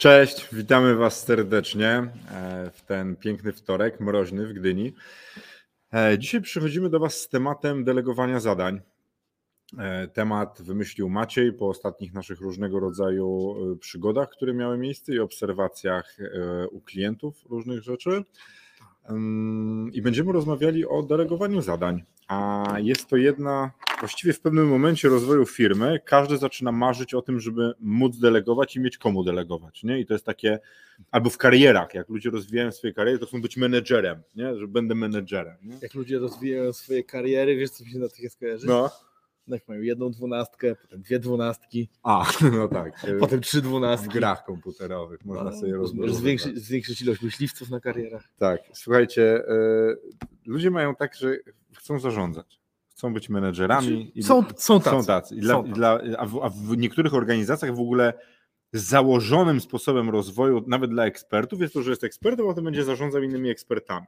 Cześć, witamy Was serdecznie e, w ten piękny wtorek, mroźny w Gdyni. E, Dzisiaj przychodzimy do Was z tematem delegowania zadań. E, Temat wymyślił Maciej po ostatnich naszych różnego rodzaju przygodach, które miały miejsce i obserwacjach u klientów różnych rzeczy. I będziemy rozmawiali o delegowaniu zadań. A jest to jedna, właściwie w pewnym momencie rozwoju firmy, każdy zaczyna marzyć o tym, żeby móc delegować i mieć komu delegować. Nie? I to jest takie, albo w karierach, jak ludzie rozwijają swoje kariery, to chcą być menedżerem, nie? że będę menedżerem. Nie? jak ludzie rozwijają swoje kariery, wiesz co mi się na tych skojarzy? No. Jak mają jedną dwunastkę, potem dwie dwunastki, A, no tak. potem trzy w dwunastki. grach komputerowych można No, sobie rozbudować. zwiększyć, zwiększyć ilość myśliwców na karierach. Tak, słuchajcie, e, ludzie mają tak, że chcą zarządzać. Chcą być menedżerami. i- Są, są tacy. Są tacy. I dla, Są i tacy. dla, a, w, a w niektórych organizacjach w ogóle założonym sposobem rozwoju, nawet dla ekspertów, jest to, że jest ekspertem, a potem będzie zarządzał innymi ekspertami.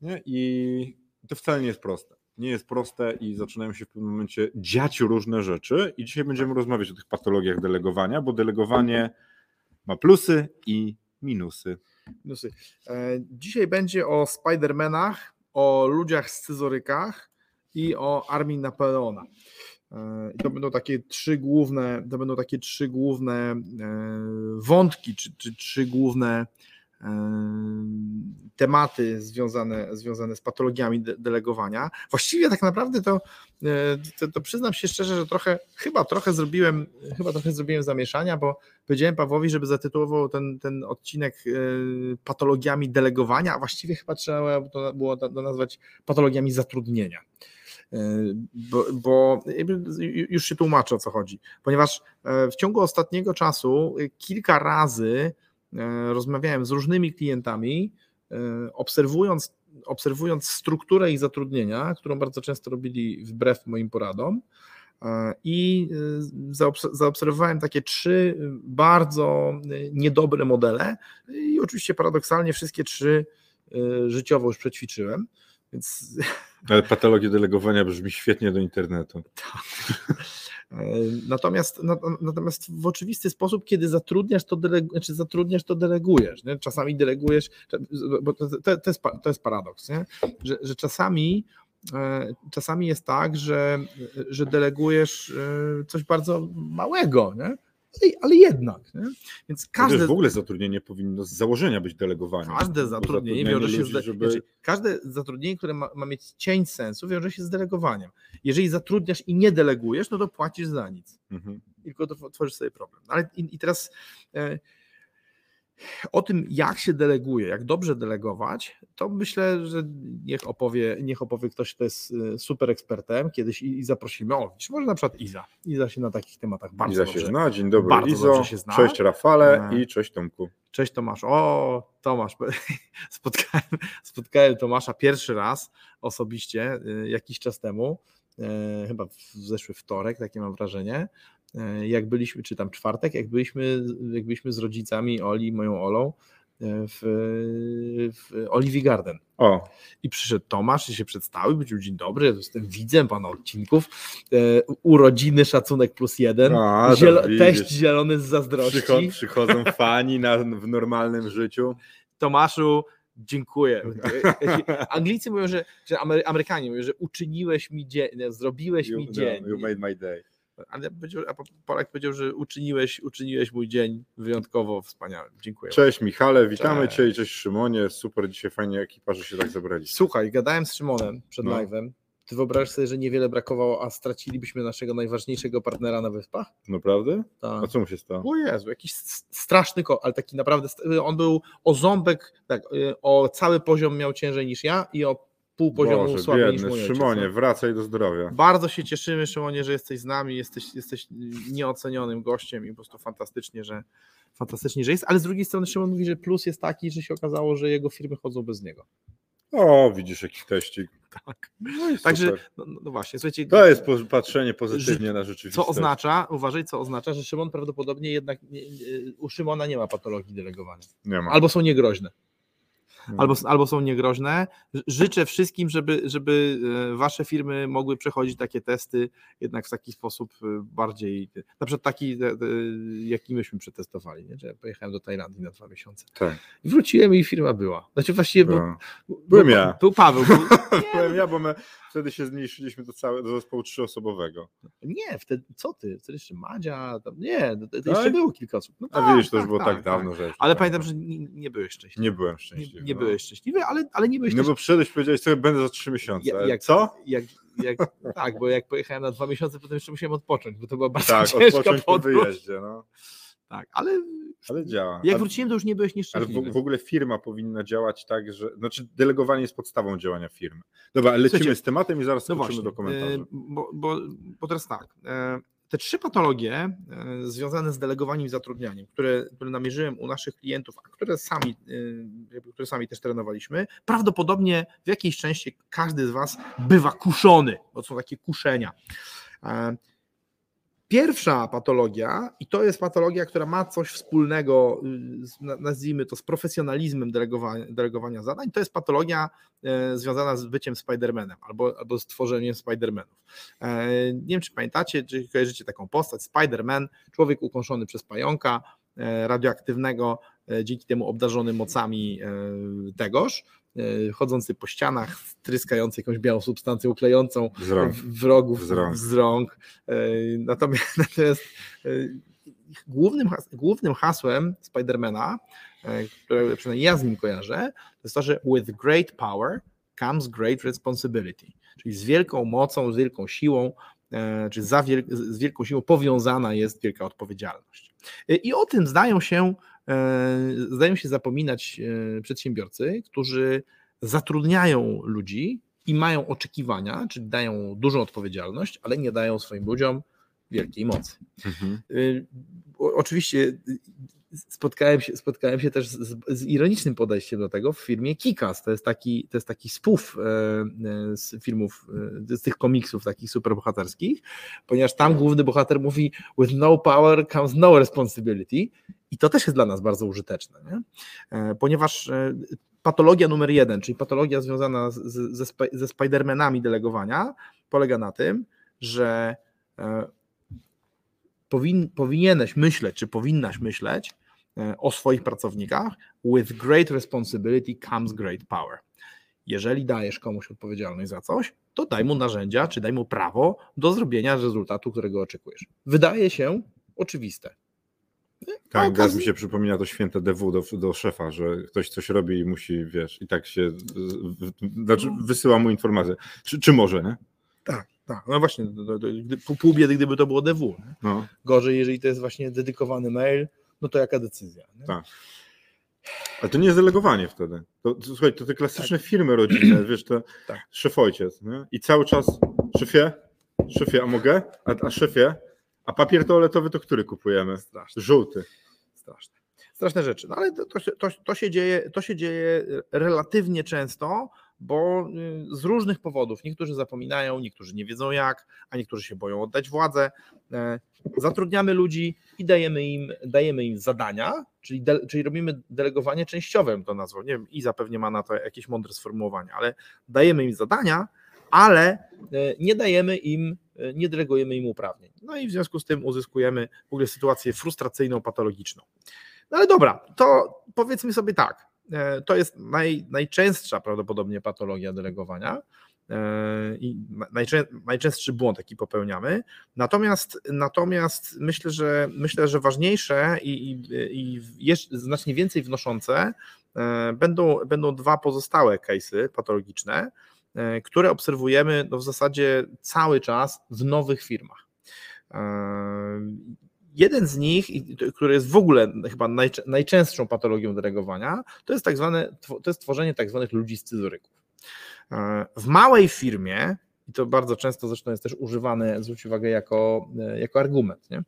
Nie? I to wcale nie jest proste. Nie jest proste i zaczynają się w pewnym momencie dziać różne rzeczy. I dzisiaj będziemy rozmawiać o tych patologiach delegowania, bo delegowanie ma plusy i minusy. Minusy. E, Dzisiaj będzie o Spidermanach, o ludziach scyzorykach i o armii Napoleona. E, I to będą takie trzy główne, to będą takie trzy główne e, wątki, czy, czy trzy główne tematy związane, związane z patologiami de- delegowania. Właściwie tak naprawdę to, e, to, to przyznam się szczerze, że trochę, chyba trochę zrobiłem, chyba trochę zrobiłem zamieszania, bo powiedziałem Pawłowi, żeby zatytułował ten, ten odcinek e, patologiami delegowania, a właściwie chyba trzeba to było to nazwać patologiami zatrudnienia. E, Bo, bo już się tłumaczę o co chodzi, ponieważ w ciągu ostatniego czasu kilka razy rozmawiałem z różnymi klientami, e, obserwując, obserwując strukturę ich zatrudnienia, którą bardzo często robili wbrew moim poradom. E, I e, zaobs- zaobserwowałem takie trzy bardzo e, niedobre modele, i oczywiście paradoksalnie wszystkie trzy e, życiowo już przećwiczyłem. Więc Ale patologia delegowania brzmi świetnie do internetu. E, Natomiast, na- natomiast w oczywisty sposób, kiedy zatrudniasz, to, delegu, znaczy zatrudniasz, to delegujesz. Nie? Czasami delegujesz, bo to, to, to, jest, to jest paradoks, nie? Że, że czasami, e, czasami jest tak, że, że delegujesz e, coś bardzo małego, nie? Ale, ale jednak. Nie? Więc Każde... każde, w ogóle zatrudnienie powinno z założenia być delegowaniem. Każde zatrudnienie wiąże się ludzi, z. żeby... Znaczy, każde zatrudnienie, które ma, ma mieć cień sensu, wiąże się z delegowaniem. Jeżeli zatrudniasz i nie delegujesz, no to płacisz za nic. Mhm. Tylko to tworzysz sobie problem. Ale i, i teraz e, o tym, jak się deleguje, jak dobrze delegować, to myślę, że niech opowie, niech opowie ktoś, kto jest e, super ekspertem. Kiedyś i, i zaprosimy, o, może na przykład Iza. Iza się na takich tematach bardzo Iza dobrze się zna, dzień dobry bardzo Izo, się zna. cześć Rafale E. i cześć Tomku. Cześć Tomasz. O, Tomasz. Spotkałem, spotkałem Tomasza pierwszy raz osobiście y, jakiś czas temu, e, chyba w zeszły wtorek, takie mam wrażenie. E, Jak byliśmy, czy tam czwartek, jak byliśmy, jak byliśmy z rodzicami Oli, moją Olą, e, w, w Garden. O, I przyszedł Tomasz i się przedstawił, powiedział dzień dobry, ja jestem widzem pana odcinków, e, urodziny szacunek plus jeden, A, Zielo, teść zielony z zazdrości. przycho- przychodzą fani na, w normalnym życiu. Tomaszu, dziękuję. Anglicy mówią, że, że Amery- Amerykanie mówią, że uczyniłeś mi dzień, zrobiłeś You, mi no, dzień. you made my day. Ale powiedział, a Polak powiedział, że uczyniłeś, uczyniłeś mój dzień wyjątkowo wspaniałym. Dziękuję. Cześć Michale, witamy Cześć. Cię i cześć Szymonie. Super dzisiaj fajnie ekipa, że się tak zebrali. Słuchaj, gadałem z Szymonem przed No. live'em. Ty wyobrażasz sobie, że niewiele brakowało, a stracilibyśmy naszego najważniejszego partnera na wyspach? Naprawdę? Tak. A co mu się stało? O Jezu, jakiś straszny ko, ale taki naprawdę, on był o ząbek, tak, y, o cały poziom miał ciężej niż ja i o pół poziomu Boże, słabiej niż biedny mój ojciec. Szymonie, no. wracaj do zdrowia. Bardzo się cieszymy, Szymonie, że jesteś z nami, jesteś, jesteś nieocenionym gościem i po prostu fantastycznie, że fantastycznie, że jest, ale z drugiej strony Szymon mówi, że plus jest taki, że się okazało, że jego firmy chodzą bez niego. O, widzisz jaki teścik. Tak. No Także, super. no, no właśnie, słuchajcie, To jest patrzenie pozytywnie na rzeczywistość. co oznacza, uważaj, co oznacza, że Szymon prawdopodobnie jednak, nie, u Szymona nie ma patologii delegowania. Nie ma. Albo są niegroźne. Hmm. albo, albo są niegroźne. Życzę wszystkim, żeby, żeby e, wasze firmy mogły przechodzić takie testy jednak w taki sposób e, bardziej, na przykład taki, e, jaki myśmy przetestowali, nie? że ja pojechałem do Tajlandii na dwa miesiące. Tak. I wróciłem i firma była. Znaczy właściwie był, był, Byłem ja. był Paweł. Był, Byłem ja, bo my wtedy się zmniejszyliśmy do, całe, do zespołu trzyosobowego. nie, wtedy, co ty? Wtedy jeszcze Madzia, tam, nie, to, to Tak? jeszcze było kilka osób. No A tak, widzisz, to już tak, było tak, tak, dawno, że... już Ale nie pamiętam, że nie, nie byłeś szczęśliwy. Nie byłem szczęśliwy. nie no. byłeś szczęśliwy, ale, ale nie byłeś No bo przyszedłeś powiedziałeś sobie, będę za trzy miesiące. Ja- jak- Co? Jak, jak, tak, bo jak pojechałem na dwa miesiące, potem jeszcze musiałem odpocząć, bo to była bardzo Tak, ciężka odpocząć po wyjeździe, no. Tak, ale Ale działa. jak A- wróciłem, to już nie byłeś Ale nieszczęśliwy. w, w ogóle firma powinna działać tak, że. Znaczy, delegowanie jest podstawą działania firmy. Dobra, lecimy Słuchajcie, z tematem i zaraz No skoczymy do komentarzy. bo, bo, bo teraz tak, e, te trzy patologie e, związane z delegowaniem i zatrudnianiem, które, które namierzyłem u naszych klientów, a które sami, e, które sami też trenowaliśmy, prawdopodobnie w jakiejś części każdy z Was bywa kuszony, bo są takie kuszenia. Pierwsza patologia, i to jest patologia, która ma coś wspólnego, y, nazwijmy to, z profesjonalizmem delegowania, delegowania zadań, to jest patologia e, związana z byciem Spidermanem albo, albo z tworzeniem Spidermanów. E, nie wiem, czy pamiętacie, czy kojarzycie taką postać, Spiderman, człowiek ukąszony przez pająka e, radioaktywnego, dzięki temu obdarzony mocami tegoż, chodzący po ścianach, tryskający jakąś białą substancją uklejącą, Z rąk. w- wrogów Z rąk. z rąk. E, Natomiast, natomiast e, głównym, has- głównym hasłem Spidermana, e, które przynajmniej ja z nim kojarzę, to jest to, że with great power comes great responsibility. Czyli z wielką mocą, z wielką siłą, e, czy wiel- z wielką siłą powiązana jest wielka odpowiedzialność. E, I o tym zdają się, e, zdają się zapominać e, przedsiębiorcy, którzy zatrudniają ludzi i mają oczekiwania, czyli dają dużą odpowiedzialność, ale nie dają swoim ludziom wielkiej mocy. Mhm. Oczywiście y, spotkałem się, spotkałem się też z, z ironicznym podejściem do tego w firmie Kikas. To jest taki, to jest taki spów e, e, z filmów, e, z tych komiksów takich superbohaterskich, ponieważ tam główny bohater mówi with no power comes no responsibility i to też jest dla nas bardzo użyteczne, nie? E, ponieważ e, patologia numer jeden, czyli patologia związana z, ze, ze Spidermanami delegowania polega na tym, że e, powin, powinieneś myśleć, czy powinnaś myśleć e, o swoich pracownikach. With great responsibility comes great power. Jeżeli dajesz komuś odpowiedzialność za coś, to daj mu narzędzia, czy daj mu prawo do zrobienia rezultatu, którego oczekujesz. Wydaje się oczywiste. Tak, A teraz okazji- mi się przypomina to święte DW do, do szefa, że ktoś coś robi i musi, wiesz, i tak się, znaczy wysyła mu informację. Czy, czy może, nie? Tak, tak. No właśnie, gdy- pół, biedy, gdyby to było DW. No, Gorzej, jeżeli to jest właśnie dedykowany mail, no to jaka decyzja? Nie? Tak. ale to nie jest delegowanie wtedy. To, to, słuchaj, to te klasyczne firmy rodzinne, wiesz, to Tak. szef ojciec, nie? I cały czas, szefie, szefie, a mogę? A, a szefie, a papier toaletowy to który kupujemy? Straszne. Żółty. Straszne. Straszne rzeczy. No ale to, to, to, się dzieje, to się dzieje relatywnie często, bo y, z różnych powodów. Niektórzy zapominają, niektórzy nie wiedzą jak, a niektórzy się boją oddać władzę. E, Zatrudniamy ludzi i dajemy im, dajemy im zadania, czyli, de, czyli robimy delegowanie częściowe, to nazwał. Nie wiem, i zapewnie ma na to jakieś mądre sformułowanie, ale dajemy im zadania, ale e, nie dajemy im, e, nie delegujemy im uprawnień. No i w związku z tym uzyskujemy w ogóle sytuację frustracyjną, patologiczną. No ale dobra, to powiedzmy sobie tak, to jest naj, najczęstsza prawdopodobnie patologia delegowania e, i najczę, najczęstszy błąd, jaki popełniamy. Natomiast, natomiast myślę, że myślę, że ważniejsze i, i, i jeszcze znacznie więcej wnoszące e, będą, będą dwa pozostałe case'y patologiczne, e, które obserwujemy no w zasadzie cały czas w nowych firmach. Jeden z nich, który jest w ogóle chyba najczę- najczęstszą patologią delegowania, to jest tak zwane, to jest tworzenie tak zwanych ludzi scyzoryków. E, W małej firmie, i to bardzo często zresztą jest też używane, zwróć uwagę, jako, e, jako argument, nie?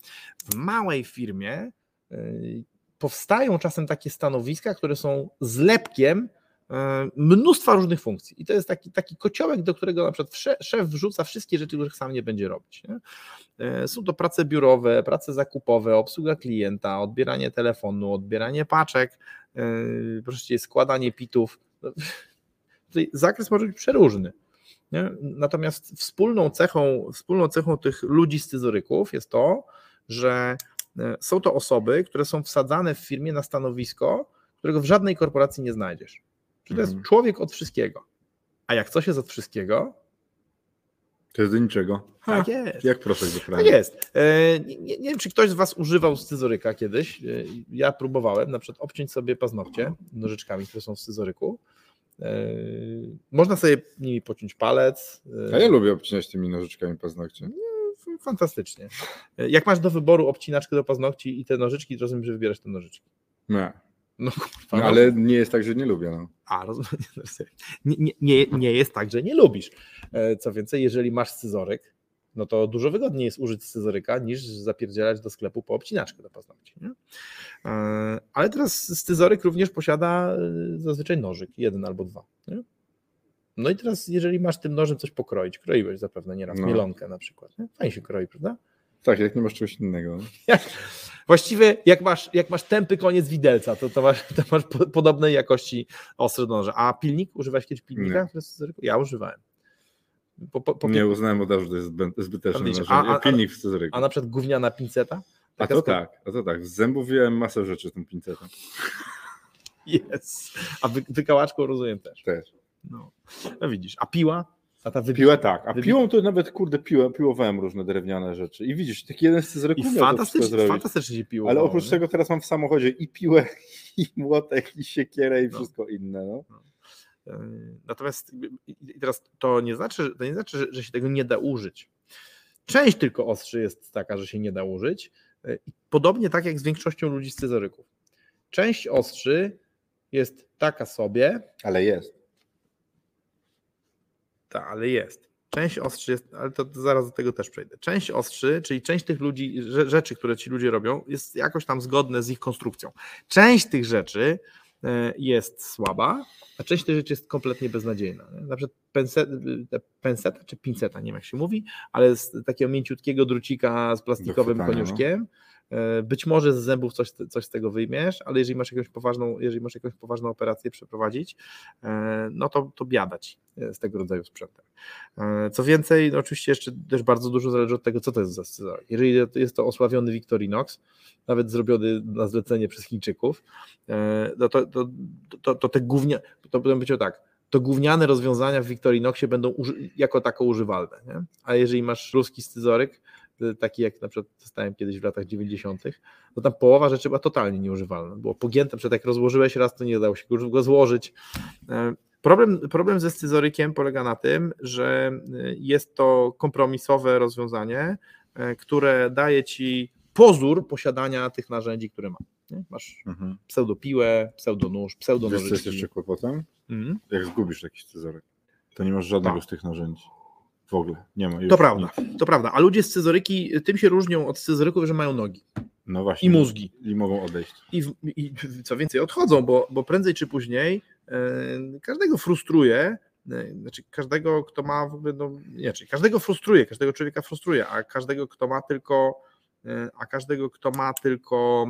w małej firmie e, powstają czasem takie stanowiska, które są zlepkiem mnóstwa różnych funkcji. I to jest taki, taki kociołek, do którego na przykład sze- szef wrzuca wszystkie rzeczy, których sam nie będzie robić. Nie? E, Są to prace biurowe, prace zakupowe, obsługa klienta, odbieranie telefonu, odbieranie paczek, e, proszę cię, składanie pitów. No, Tutaj zakres może być przeróżny. Nie? Natomiast wspólną cechą, wspólną cechą tych ludzi scyzoryków jest to, że e, są to osoby, które są wsadzane w firmie na stanowisko, którego w żadnej korporacji nie znajdziesz. Czyli to jest Mhm. człowiek od wszystkiego. A jak coś jest od wszystkiego, To jest do niczego. tak jest. Jak proszek do Tak jest. E, Nie, nie, wiem, czy ktoś z Was używał scyzoryka kiedyś. E, Ja próbowałem na przykład obciąć sobie paznokcie nożyczkami, które są w scyzoryku. E, Można sobie nimi pociąć palec. A ja lubię obcinać tymi nożyczkami paznokcie. Fantastycznie. Jak masz do wyboru obcinaczkę do paznokci i te nożyczki, to rozumiem, że wybierasz te nożyczki. Nie. No, kurwa, No, no. ale nie jest tak, że nie lubię. No. A, rozumiem. Nie, nie, nie, nie jest tak, że nie lubisz. E, Co więcej, jeżeli masz scyzoryk, no to dużo wygodniej jest użyć scyzoryka niż zapierdzielać do sklepu po obcinaczkę do paznokci. Nie? E, Ale teraz scyzoryk również posiada e, zazwyczaj nożyk, jeden albo dwa. Nie? No i teraz, jeżeli masz tym nożem coś pokroić, kroiłeś zapewne nieraz No. mielonkę na przykład. Nie? Fajnie się kroi, prawda? Tak, jak nie masz czegoś innego. Jak, właściwie jak masz, jak masz tępy koniec widelca, to, to masz, to masz po- podobnej jakości ostre do noża. A pilnik? Używałeś kiedyś pilnika? Nie. Ja używałem. Po, po, Nie uznałem od razu, że to jest zbyteczne narzędzie. a- a- Pilnik w scyzoryku. A na przykład gówniana pinceta? A Taka to sko- tak, a to tak. Z zębów masę rzeczy z tym pincetem. Jest. A wy, wykałaczką rozumiem też. Też. No. no widzisz. A piła? A ta wybi- Piłę tak, a wybi- piłą to nawet, kurde, piłę, piłowałem różne drewniane rzeczy. I widzisz, taki jeden to wszystko fantastycznie, zrobić. fantastycznie się piło. Ale oprócz tego teraz mam w samochodzie i piłę, i młotek, i siekierę, i No. wszystko inne. No. Yy, Natomiast teraz to nie znaczy, to nie znaczy że, że się tego nie da użyć. Część tylko ostrzy jest taka, że się nie da użyć. I Podobnie tak jak z większością ludzi z scyzoryków. Część ostrzy jest taka sobie, Ale jest. Ta, ale jest. Część ostrzy jest, ale to zaraz do tego też przejdę. Część ostrzy, czyli część tych ludzi, rze- rzeczy, które ci ludzie robią, jest jakoś tam zgodne z ich konstrukcją. Część tych rzeczy e, jest słaba, a część tych rzeczy jest kompletnie beznadziejna. nie? Na przykład pense, te penseta czy pinceta, nie wiem jak się mówi, ale z takiego mięciutkiego drucika z plastikowym no. koniuszkiem. E, Być może z zębów coś, coś z tego wyjmiesz, ale jeżeli masz jakąś poważną, jeżeli masz jakąś poważną operację przeprowadzić, e, no to, to biada ci e, z tego rodzaju sprzętem. E, Co więcej, no oczywiście jeszcze też bardzo dużo zależy od tego, co to jest za scyzoryk. Jeżeli jest to osławiony Victorinox, nawet zrobiony na zlecenie przez Chińczyków, e, no to, to, to, to te głównie, to być o tak, to gówniane rozwiązania w Victorinoxie będą jako tako używalne. Nie? A jeżeli masz ruski scyzoryk, taki jak na przykład dostałem kiedyś w latach 90., to tam połowa rzeczy była totalnie nieużywalna. Było pogięte, przed jak rozłożyłeś raz, to nie dało się go- go złożyć. E, Problem, problem ze scyzorykiem polega na tym, że y, jest to kompromisowe rozwiązanie, e, które daje ci pozór posiadania tych narzędzi, które ma. Nie? Masz Mhm. pseudopiłę, pseudonóż, Wiesz, co jest pseudonożyczki. jeszcze kłopotem? Mhm. Jak zgubisz taki scyzoryk, to nie masz żadnego Tak. z tych narzędzi. W ogóle. Nie ma. Już To prawda, to prawda. A ludzie scyzoryki tym się różnią od scyzoryków, że mają nogi No właśnie. i mózgi. I mogą odejść. I, w- i co więcej, odchodzą, bo, bo prędzej czy później e, każdego frustruje, e, znaczy każdego, kto ma w ogóle, no, nie, czyli każdego frustruje, każdego człowieka frustruje, a każdego, kto ma tylko, e, a każdego, kto ma tylko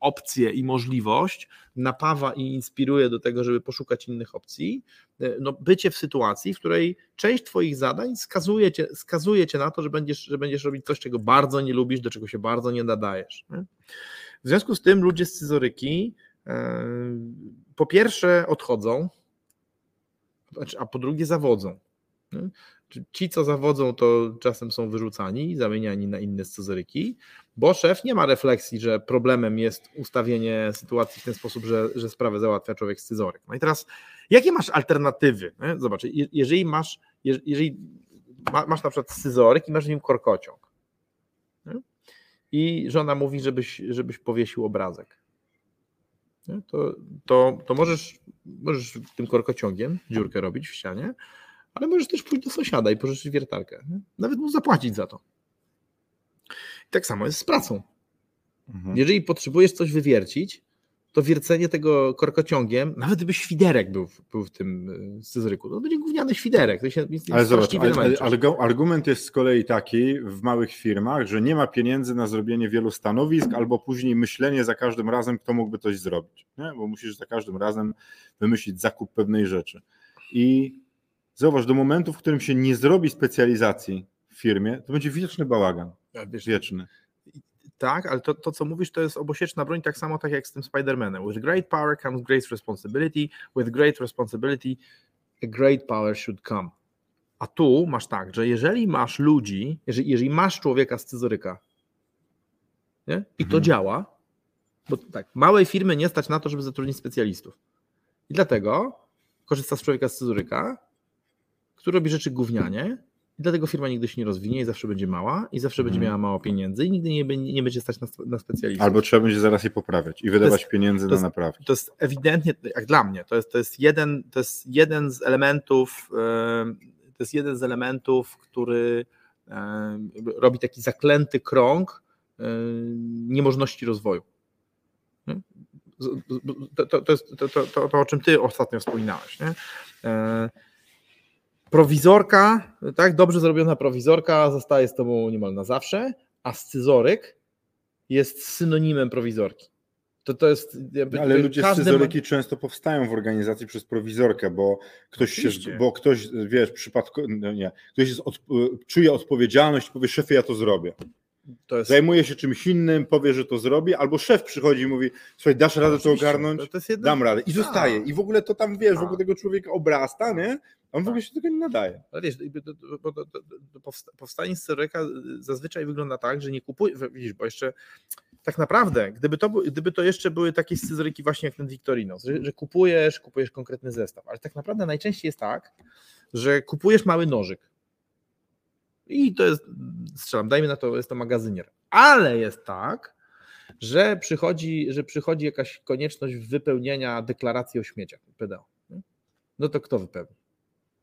opcję i możliwość, napawa i inspiruje do tego, żeby poszukać innych opcji, e, no, bycie w sytuacji, w której część Twoich zadań skazuje cię, skazuje cię na to, że będziesz, że będziesz robić coś, czego bardzo nie lubisz, do czego się bardzo nie nadajesz. W związku z tym ludzie scyzoryki e, po pierwsze odchodzą, znaczy, a po drugie zawodzą. Ci, co zawodzą, to czasem są wyrzucani, zamieniani na inne scyzoryki, bo szef nie ma refleksji, że problemem jest ustawienie sytuacji w ten sposób, że, że sprawę załatwia człowiek scyzoryk. No i teraz, jakie masz alternatywy? Zobacz, je- jeżeli masz, je- jeżeli ma- masz na przykład scyzoryk i masz w nim korkociąg, i żona mówi, żebyś, żebyś powiesił obrazek? To, to, to możesz, możesz tym korkociągiem dziurkę robić w ścianie, ale możesz też pójść do sąsiada i pożyczyć wiertarkę. Nie? Nawet mu zapłacić za to. I tak samo jest z pracą. Mhm. Jeżeli potrzebujesz coś wywiercić, to wiercenie tego korkociągiem, nawet gdyby świderek był, w- był w tym scyzoryku, to będzie gówniany świderek. To się Ale zobacz, ale, ale, argument jest z kolei taki w małych firmach, że nie ma pieniędzy na zrobienie wielu stanowisk, albo później myślenie za każdym razem, kto mógłby coś zrobić. Nie? Bo musisz za każdym razem wymyślić zakup pewnej rzeczy. I zobacz, do momentu, w którym się nie zrobi specjalizacji w firmie, to będzie wieczny bałagan. Wiesz, Wieczny. tak, ale to, to, co mówisz, to jest obosieczna broń, tak samo tak jak z tym Spider-Manem. With great power comes great responsibility, with great responsibility a great power should come. A tu masz tak, że jeżeli masz ludzi, jeżeli, jeżeli masz człowieka z scyzoryka nie? i to Mhm. działa, bo tak, małej firmy nie stać na to, żeby zatrudnić specjalistów. I dlatego korzysta z człowieka z scyzoryka, który robi rzeczy gównianie i dlatego firma nigdy się nie rozwinie i zawsze będzie mała i zawsze będzie Mhm. miała mało pieniędzy i nigdy nie, będzie- nie będzie stać na, na specjalistów. Albo trzeba będzie zaraz je poprawiać i wydawać jest- pieniędzy na naprawę. to jest ewidentnie, jak dla mnie, to jest, to jest, jeden, to jest jeden z elementów, em, to jest jeden z elementów, który robi taki zaklęty krąg em, niemożności rozwoju. To, to, to, jest to, to, to, to, o czym ty ostatnio wspominałeś. Nie? E, Prowizorka, tak, dobrze zrobiona prowizorka zostaje z tobą niemal na zawsze, a scyzoryk jest synonimem prowizorki. To, to jest jakby, Ale ludzie każdy scyzoryki często powstają w organizacji przez prowizorkę, bo ktoś się, bo ktoś, wiesz, przypadkowo, no nie, ktoś jest od, czuje odpowiedzialność, powie szefie, ja to zrobię. to jest, Zajmuje się czymś innym, powie, że to zrobi, albo szef przychodzi i mówi, słuchaj, dasz radę to ogarnąć? To, to jest jedna, Dam radę. I Tak. zostaje. I w ogóle to tam, wiesz, Tak. wokół tego człowieka obrasta, nie? On w ogóle się tego nie nadaje. Ale wiesz, bo powstanie scyzoryka zazwyczaj wygląda tak, że nie kupuje, widzisz, bo jeszcze tak naprawdę, gdyby to, gdyby to jeszcze były takie scyzoryki właśnie jak ten Victorinos, że, że kupujesz, kupujesz konkretny zestaw, ale tak naprawdę najczęściej jest tak, że kupujesz mały nożyk i to jest, strzelam, dajmy na to, jest to magazynier, ale jest tak, że przychodzi, że przychodzi jakaś konieczność wypełnienia deklaracji o śmieciach PDO. No to kto wypełni?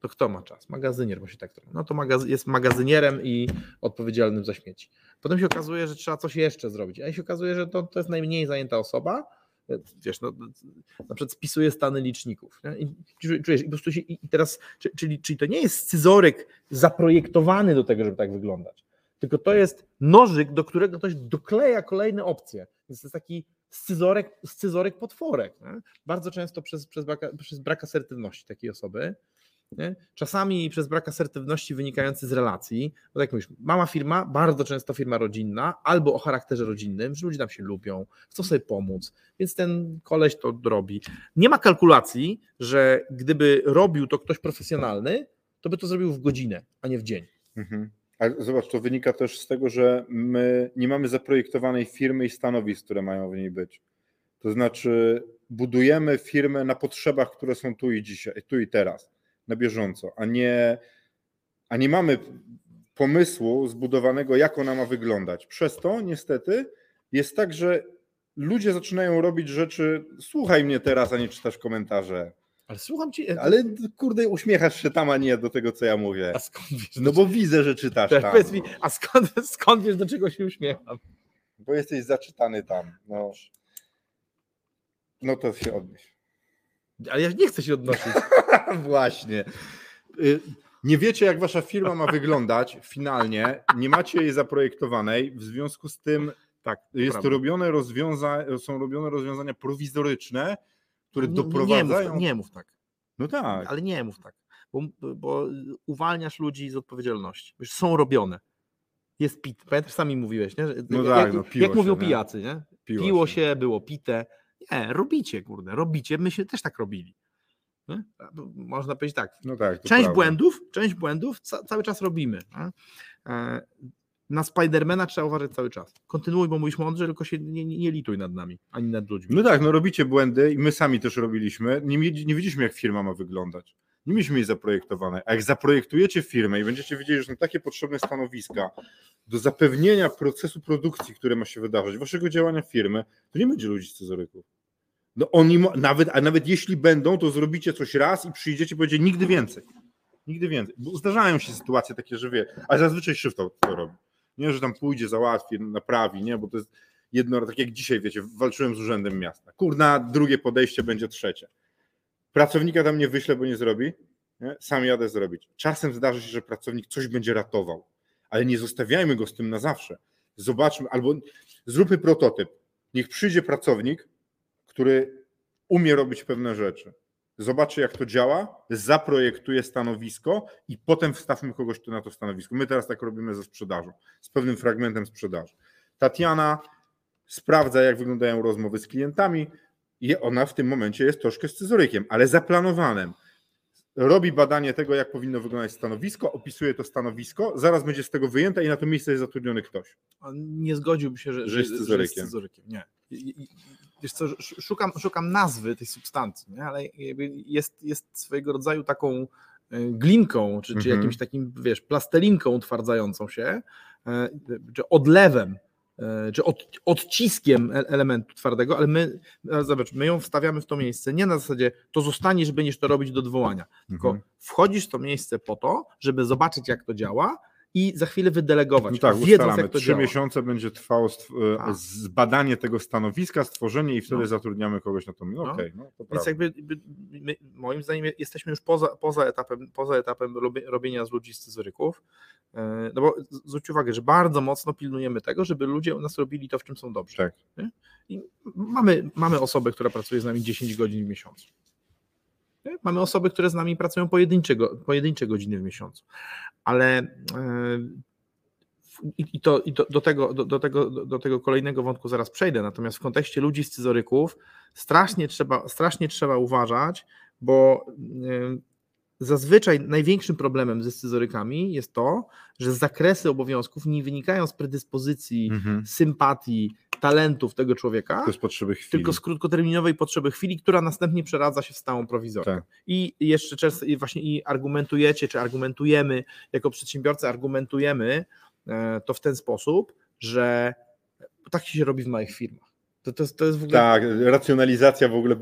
To kto ma czas? Magazynier, bo się tak trochę. No to magaz- jest magazynierem i odpowiedzialnym za śmieci. Potem się okazuje, że trzeba coś jeszcze zrobić. A się okazuje, że to, to jest najmniej zajęta osoba. Wiesz, no, na przykład spisuje stany liczników. Nie? I czu- czujesz, i po prostu się, i teraz, czy- czyli, czyli to nie jest scyzoryk zaprojektowany do tego, żeby tak wyglądać, tylko to jest nożyk, do którego ktoś dokleja kolejne opcje. Więc to jest taki scyzorek, scyzoryk potworek. Nie? Bardzo często przez, przez, brak, przez brak asertywności takiej osoby. Nie? Czasami przez brak asertywności wynikający z relacji, bo tak jak mówisz, mała firma, bardzo często firma rodzinna, albo o charakterze rodzinnym, że ludzie tam się lubią, chcą sobie pomóc, więc ten koleś to robi. Nie ma kalkulacji, że gdyby robił to ktoś profesjonalny, to by to zrobił w godzinę, a nie w dzień. Mhm. Zobacz, to wynika też z tego, że my nie mamy zaprojektowanej firmy i stanowisk, które mają w niej być. To znaczy, budujemy firmę na potrzebach, które są tu i dzisiaj, tu i teraz, na bieżąco, a nie, a nie mamy pomysłu zbudowanego, jak ona ma wyglądać. Przez to niestety jest tak, że ludzie zaczynają robić rzeczy, słuchaj mnie teraz, a nie czytasz komentarze. Ale słucham cię, Ale kurde, uśmiechasz się tam, a nie do tego, co ja mówię. a skąd wiesz? No bo widzę, że czytasz Teraz tam. powiedz mi, a skąd, skąd wiesz, do czego się uśmiecham? Bo jesteś zaczytany tam. No, no to się odnieś. Ale ja nie chcę się odnosić. Właśnie. Y, Nie wiecie, jak wasza firma ma wyglądać finalnie, nie macie jej zaprojektowanej, w związku z tym Tak, jest prawda. robione rozwiąza- są robione rozwiązania prowizoryczne, które Nie- nie- Nie doprowadzają... mów, nie mów tak. No tak, Ale nie mów tak, bo, bo uwalniasz ludzi z odpowiedzialności. Wiesz, są robione. Jest pit. Pamiętasz, sami mówiłeś, nie? Że- No jak, tak, no, piło jak mówią się, nie? pijacy, nie? piło, Piło się. się, było pite. Nie, robicie, kurde, robicie. My się też tak robili. Nie? Można powiedzieć tak. No tak, Część błędów, część błędów ca- cały czas robimy. Nie? E, Na Spidermana trzeba uważać cały czas. Kontynuuj, bo mówisz mądrze, tylko się nie, nie, nie lituj nad nami, ani nad ludźmi. No tak, no robicie błędy i my sami też robiliśmy. Nie, nie wiedzieliśmy, jak firma ma wyglądać. Nie mieliśmy jej zaprojektowanej. A jak zaprojektujecie firmę i będziecie wiedzieli, że są takie potrzebne stanowiska do zapewnienia procesu produkcji, które ma się wydarzyć, waszego działania firmy, to nie będzie ludzi z scyzoryków. No oni, nawet, a nawet jeśli będą, to zrobicie coś raz i przyjdziecie i powiecie nigdy więcej. Nigdy więcej. Bo zdarzają się sytuacje takie, że wie, a zazwyczaj szef to, to robi. Nie, że tam pójdzie, załatwi, naprawi, nie, bo to jest jedno, tak jak dzisiaj, wiecie, walczyłem z urzędem miasta. Kurna, drugie podejście będzie trzecie. Pracownika tam nie wyślę, bo nie zrobi. Nie? Sam jadę zrobić. Czasem zdarzy się, że pracownik coś będzie ratował, ale nie zostawiajmy go z tym na zawsze. Zobaczmy, albo zróbmy prototyp. Niech przyjdzie pracownik, który umie robić pewne rzeczy. Zobaczy, jak to działa, zaprojektuje stanowisko i potem wstawmy kogoś tu na to stanowisko. My teraz tak robimy ze sprzedażą, z pewnym fragmentem sprzedaży. Tatiana sprawdza, jak wyglądają rozmowy z klientami i ona w tym momencie jest troszkę scyzorykiem, ale zaplanowanym. Robi badanie tego, jak powinno wyglądać stanowisko, opisuje to stanowisko, zaraz będzie z tego wyjęte i na to miejsce jest zatrudniony ktoś. A Nie zgodziłbym się, że, Że jest scyzorykiem. scyzorykiem. Nie. Wiesz co, sz- szukam, szukam nazwy tej substancji, nie? ale jest, jest swojego rodzaju taką e, glinką, czy, czy Mhm. jakimś takim, wiesz, plastelinką utwardzającą się, e, czy odlewem, e, czy od, odciskiem elementu twardego, ale my, zobacz, my ją wstawiamy w to miejsce nie na zasadzie to zostaniesz, będziesz to robić do odwołania, tylko Mhm. wchodzisz w to miejsce po to, żeby zobaczyć jak to działa i za chwilę wydelegować, No tak, wiedząc ustalamy. jak to Trzy działa. miesiące będzie trwało e, Tak. zbadanie tego stanowiska, stworzenie i wtedy No. zatrudniamy kogoś na to. No, No. okej, no, to Więc prawda. jakby my, moim zdaniem jesteśmy już poza, poza etapem, poza etapem robie- robienia z ludzi scyzoryków. E, No bo zwróć uwagę, że bardzo mocno pilnujemy tego, żeby ludzie u nas robili to, w czym są dobrzy. Tak. Mamy, mamy osobę, która pracuje z nami 10 godzin w miesiącu. Mamy osoby, które z nami pracują pojedyncze, pojedyncze godziny w miesiącu. Ale e, i, to, i to, do, tego, do, do, tego, do, do tego kolejnego wątku zaraz przejdę. Natomiast w kontekście ludzi scyzoryków strasznie trzeba, strasznie trzeba uważać, bo y, zazwyczaj największym problemem ze scyzorykami jest to, że zakresy obowiązków nie wynikają z predyspozycji, Mhm. sympatii, talentów tego człowieka, tylko z krótkoterminowej potrzeby chwili, która następnie przeradza się w stałą prowizorkę. Tak. I jeszcze często właśnie i argumentujecie, czy argumentujemy, jako przedsiębiorcy argumentujemy e, to w ten sposób, że tak się robi w małych firmach. To, to, jest- to jest w ogóle Tak, racjonalizacja w ogóle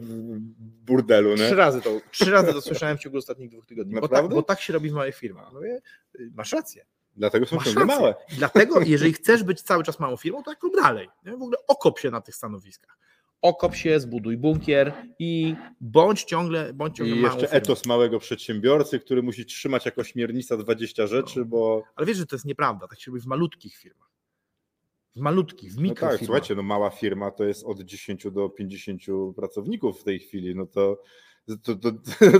burdelu, nie? trzy razy to, trzy razy to słyszałem w ciągu ostatnich dwóch tygodni. Bo tak, bo tak się robi w małych firmach. Mówię, y, masz rację. Dlatego są ciągle małe. Dlatego, jeżeli chcesz być cały czas małą firmą, to tak rób dalej. Nie? W ogóle okop się na tych stanowiskach. Okop się, zbuduj bunkier i bądź ciągle, bądź ciągle I małą jeszcze firmą. etos małego przedsiębiorcy, który musi trzymać jako śmiernica 20 rzeczy, No. bo Ale wiesz, że to jest nieprawda. Tak się robi w malutkich firmach. W malutkich, w no tak, mikrofirmach. słuchajcie, no mała firma to jest od 10 do 50 pracowników w tej chwili, no to, to, to,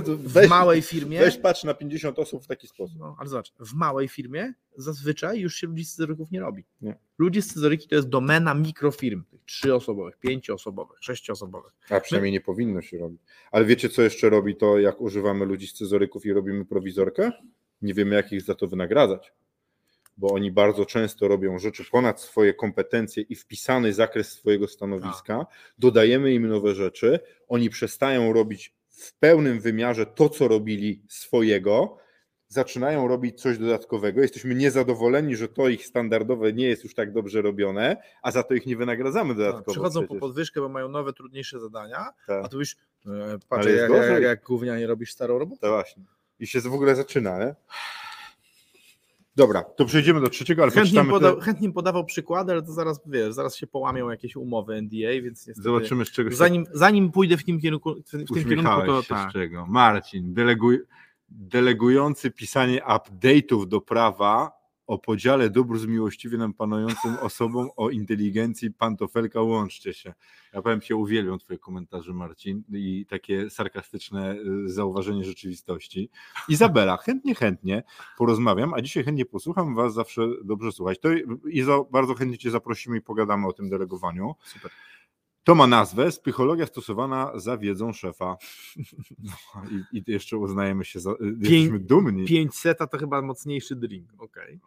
to w weź, małej firmie. weź patrz na 50 osób w taki sposób. No, ale zobacz, w małej firmie zazwyczaj już się ludzi scyzoryków nie robi. Nie. Ludzie scyzoryki to jest domena mikrofirm, tych trzyosobowych, pięcioosobowych, sześcioosobowych. A przynajmniej nie powinno się robić. Ale wiecie, co jeszcze robi to, jak używamy ludzi scyzoryków i robimy prowizorkę? Nie wiemy, jak ich za to wynagradzać. Bo oni bardzo często robią rzeczy ponad swoje kompetencje i wpisany zakres swojego stanowiska. Dodajemy im nowe rzeczy. Oni przestają robić w pełnym wymiarze to, co robili swojego. Zaczynają robić coś dodatkowego. Jesteśmy niezadowoleni, że to ich standardowe nie jest już tak dobrze robione, a za to ich nie wynagradzamy dodatkowo. Przychodzą po przecież. podwyżkę, bo mają nowe, trudniejsze zadania, Tak. a tu już e, patrz, jak, gorzej. jak, jak gównianie robisz starą robotę. To właśnie. I się w ogóle zaczyna, nie? Dobra, to przejdziemy do trzeciego, ale Chętnie, poczytamy chętnie podawał przykłady, ale to zaraz, wiesz, zaraz się połamią jakieś umowy NDA, więc niestety, Zobaczymy, z czego się zanim, zanim pójdę w tym kierunku, w, tym kierunku to tak. z czego. Marcin, deleguj, delegujący pisanie update'ów do prawa o podziale dóbr z miłościwie nam panującym osobom o inteligencji pantofelka łączcie się. Ja powiem Ci, uwielbiam Twoje komentarze Marcin i takie sarkastyczne y, zauważenie rzeczywistości. Izabela, chętnie, chętnie porozmawiam, a dzisiaj chętnie posłucham Was, zawsze dobrze słuchać. To Izo, bardzo chętnie Cię zaprosimy i pogadamy o tym delegowaniu. Super. To ma nazwę Psychologia stosowana za wiedzą szefa. No, I, I jeszcze uznajemy się za. Jesteśmy dumni. 500 to chyba mocniejszy drink, okej.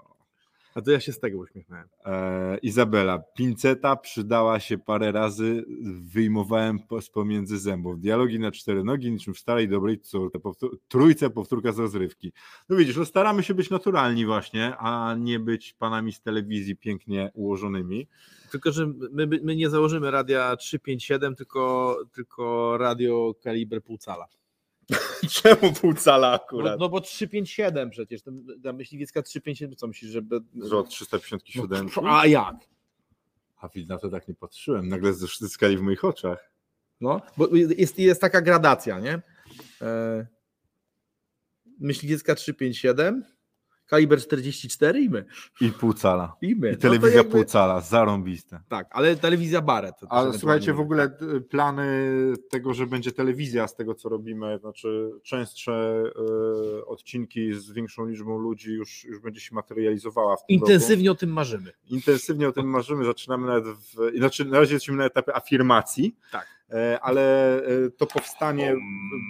A to ja się z tego uśmiechnąłem. E, Izabela, pinceta przydała się parę razy, wyjmowałem po- z pomiędzy zębów. Dialogi na cztery nogi, niczym w starej dobrej córce, powtór, trójce powtórka z rozrywki. No widzisz, no staramy się być naturalni właśnie, a nie być panami z telewizji pięknie ułożonymi. Tylko, że my, my nie założymy radia 357, tylko, tylko radio kaliber pół cala. Czemu pół cala No, no bo 357 przecież, ta myśliwiecka 357, co myślisz, żeby... Że od 357. No, a jak? A widz, na to tak nie patrzyłem. Nagle zyskali w moich oczach. No, bo jest, jest taka gradacja, nie? E, Myśliwiecka 357, kaliber 44 i my. I pół cala. I my. I No telewizja jakby- pół cala, zarąbiste. Tak, ale telewizja też Ale słuchajcie, w ogóle plany tego, że będzie telewizja z tego, co robimy, znaczy częstsze y, odcinki z większą liczbą ludzi już, już będzie się materializowała w tym roku. Intensywnie o tym marzymy. Intensywnie o tym marzymy, zaczynamy nawet w, znaczy na razie jesteśmy na etapie afirmacji, Tak. E, ale e, to powstanie,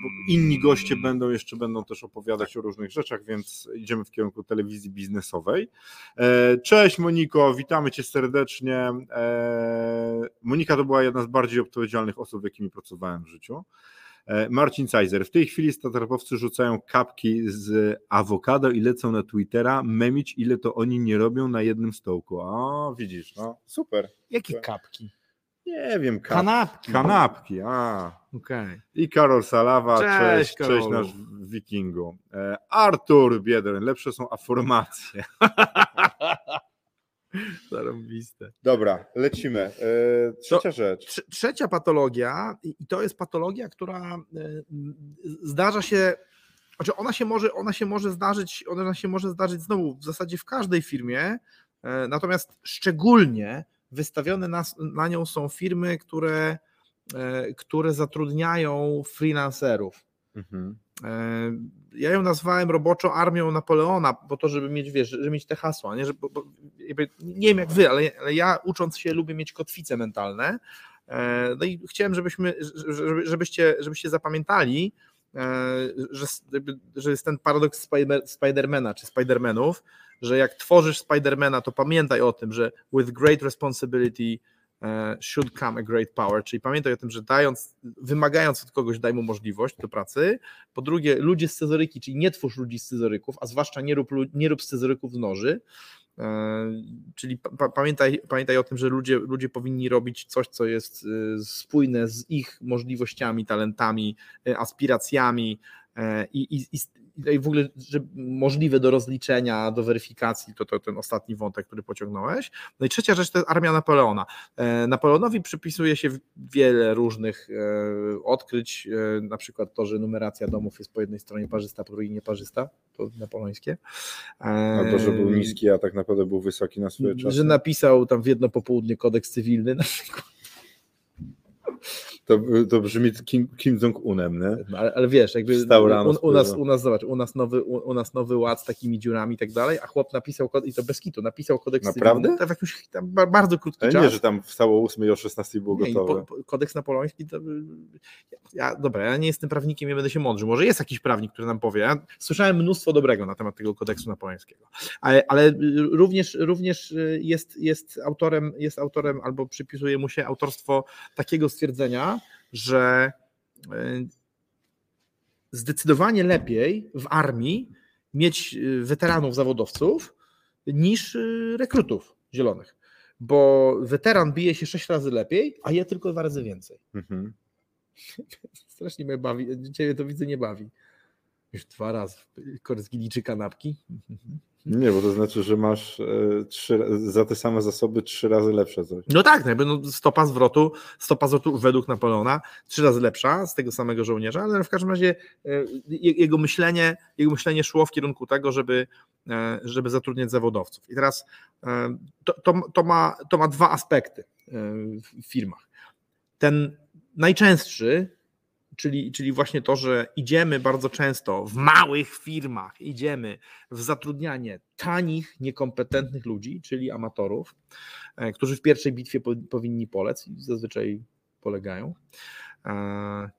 bo inni goście będą jeszcze będą też opowiadać o różnych rzeczach, więc idziemy w kierunku telewizji biznesowej. E, Cześć Moniko, witamy Cię serdecznie. Monika to była jedna z bardziej odpowiedzialnych osób, z jakimi pracowałem w życiu. Marcin Cajzer. W tej chwili startupowcy rzucają kapki z awokado i lecą na Twittera memić, ile to oni nie robią na jednym stołku. A, widzisz, no super. Jakie kapki? Nie wiem, kap... Kanapki. kanapki. A. Okej. I Karol Salawa, Cześć, cześć, cześć, nasz wikingu. E, Artur Biedroń, lepsze są afirmacje. Zarąbiste. Dobra, lecimy. E, trzecia rzecz. Trze- Trzecia patologia, i to jest patologia, która y, zdarza się, znaczy ona się może, ona się może zdarzyć, ona się może zdarzyć znowu w zasadzie w każdej firmie, e, natomiast szczególnie wystawione na, na nią są firmy, które, e, które zatrudniają freelancerów. Mhm. E, Ja ją nazwałem roboczo armią Napoleona, po to, żeby mieć, wiesz, żeby mieć te hasła. Nie, żeby, bo, nie wiem jak wy, ale, ale ja ucząc się lubię mieć kotwice mentalne. E, No i chciałem, żebyśmy, żeby, żebyście, żebyście zapamiętali, że, że jest ten paradoks Spider- Spidermana czy Spidermanów, że jak tworzysz Spidermana, to pamiętaj o tym, że with great responsibility e, should come a great power, czyli pamiętaj o tym, że dając, wymagając od kogoś, daj mu możliwość do pracy. Po drugie, ludzie z scyzoryki, czyli nie twórz ludzi z scyzoryków, a zwłaszcza nie rób, nie rób scyzoryków z noży. E, Czyli pa, pa- pamiętaj, pamiętaj o tym, że ludzie, ludzie powinni robić coś, co jest e, spójne z ich możliwościami, talentami, aspiracjami i, i, i, i w ogóle że możliwe do rozliczenia, do weryfikacji, to, to ten ostatni wątek, który pociągnąłeś. No i trzecia rzecz to jest armia Napoleona. E, Napoleonowi przypisuje się wiele różnych e, odkryć, e, na przykład to, że numeracja domów jest po jednej stronie parzysta, po drugiej nieparzysta, to napoleońskie. Albo, że był niski, a tak naprawdę był wysoki na swoje czasy. Że napisał tam w jedno popołudnie kodeks cywilny na przykład. To, to brzmi Kim, Kim Jong-unem, nie? Ale, ale wiesz, jakby rano, u, u, nas, u nas, zobacz, u nas, nowy, u, u nas nowy ład z takimi dziurami i tak dalej, a chłop napisał, i to bez kitu, napisał kodeks Naprawdę? cywilny, tak w jakimś tam ba- bardzo krótki Ale czas. nie, że tam wstało o 8 i o 16 było Nie, gotowe. po, po, kodeks napoleoński to. Ja, dobra, ja nie jestem prawnikiem, nie będę się mądrzył. Może jest jakiś prawnik, który nam powie. Ja słyszałem mnóstwo dobrego na temat tego kodeksu napoleońskiego. Ale, ale również, również jest, jest, autorem, jest autorem albo przypisuje mu się autorstwo takiego stwierdzenia, że y, zdecydowanie lepiej w armii mieć y, weteranów zawodowców niż y, rekrutów zielonych bo weteran bije się sześć razy lepiej, a je tylko dwa razy więcej. Mhm. Strasznie mnie bawi, ciebie to widzę nie bawi. Już dwa razy korzgi czy kanapki. Nie, bo to znaczy, że masz e, trzy, za te same zasoby trzy razy lepsze coś. No tak, jakby no stopa zwrotu, stopa zwrotu według Napoleona trzy razy lepsza z tego samego żołnierza, ale w każdym razie je- jego myślenie, jego myślenie szło w kierunku tego, żeby, e, żeby zatrudniać zawodowców. I teraz to, to, to, ma, to ma dwa aspekty w firmach. Ten najczęstszy, czyli, czyli właśnie to, że idziemy bardzo często w małych firmach, idziemy w zatrudnianie tanich, niekompetentnych ludzi, czyli amatorów, e, którzy w pierwszej bitwie po, powinni polec i zazwyczaj polegają. E,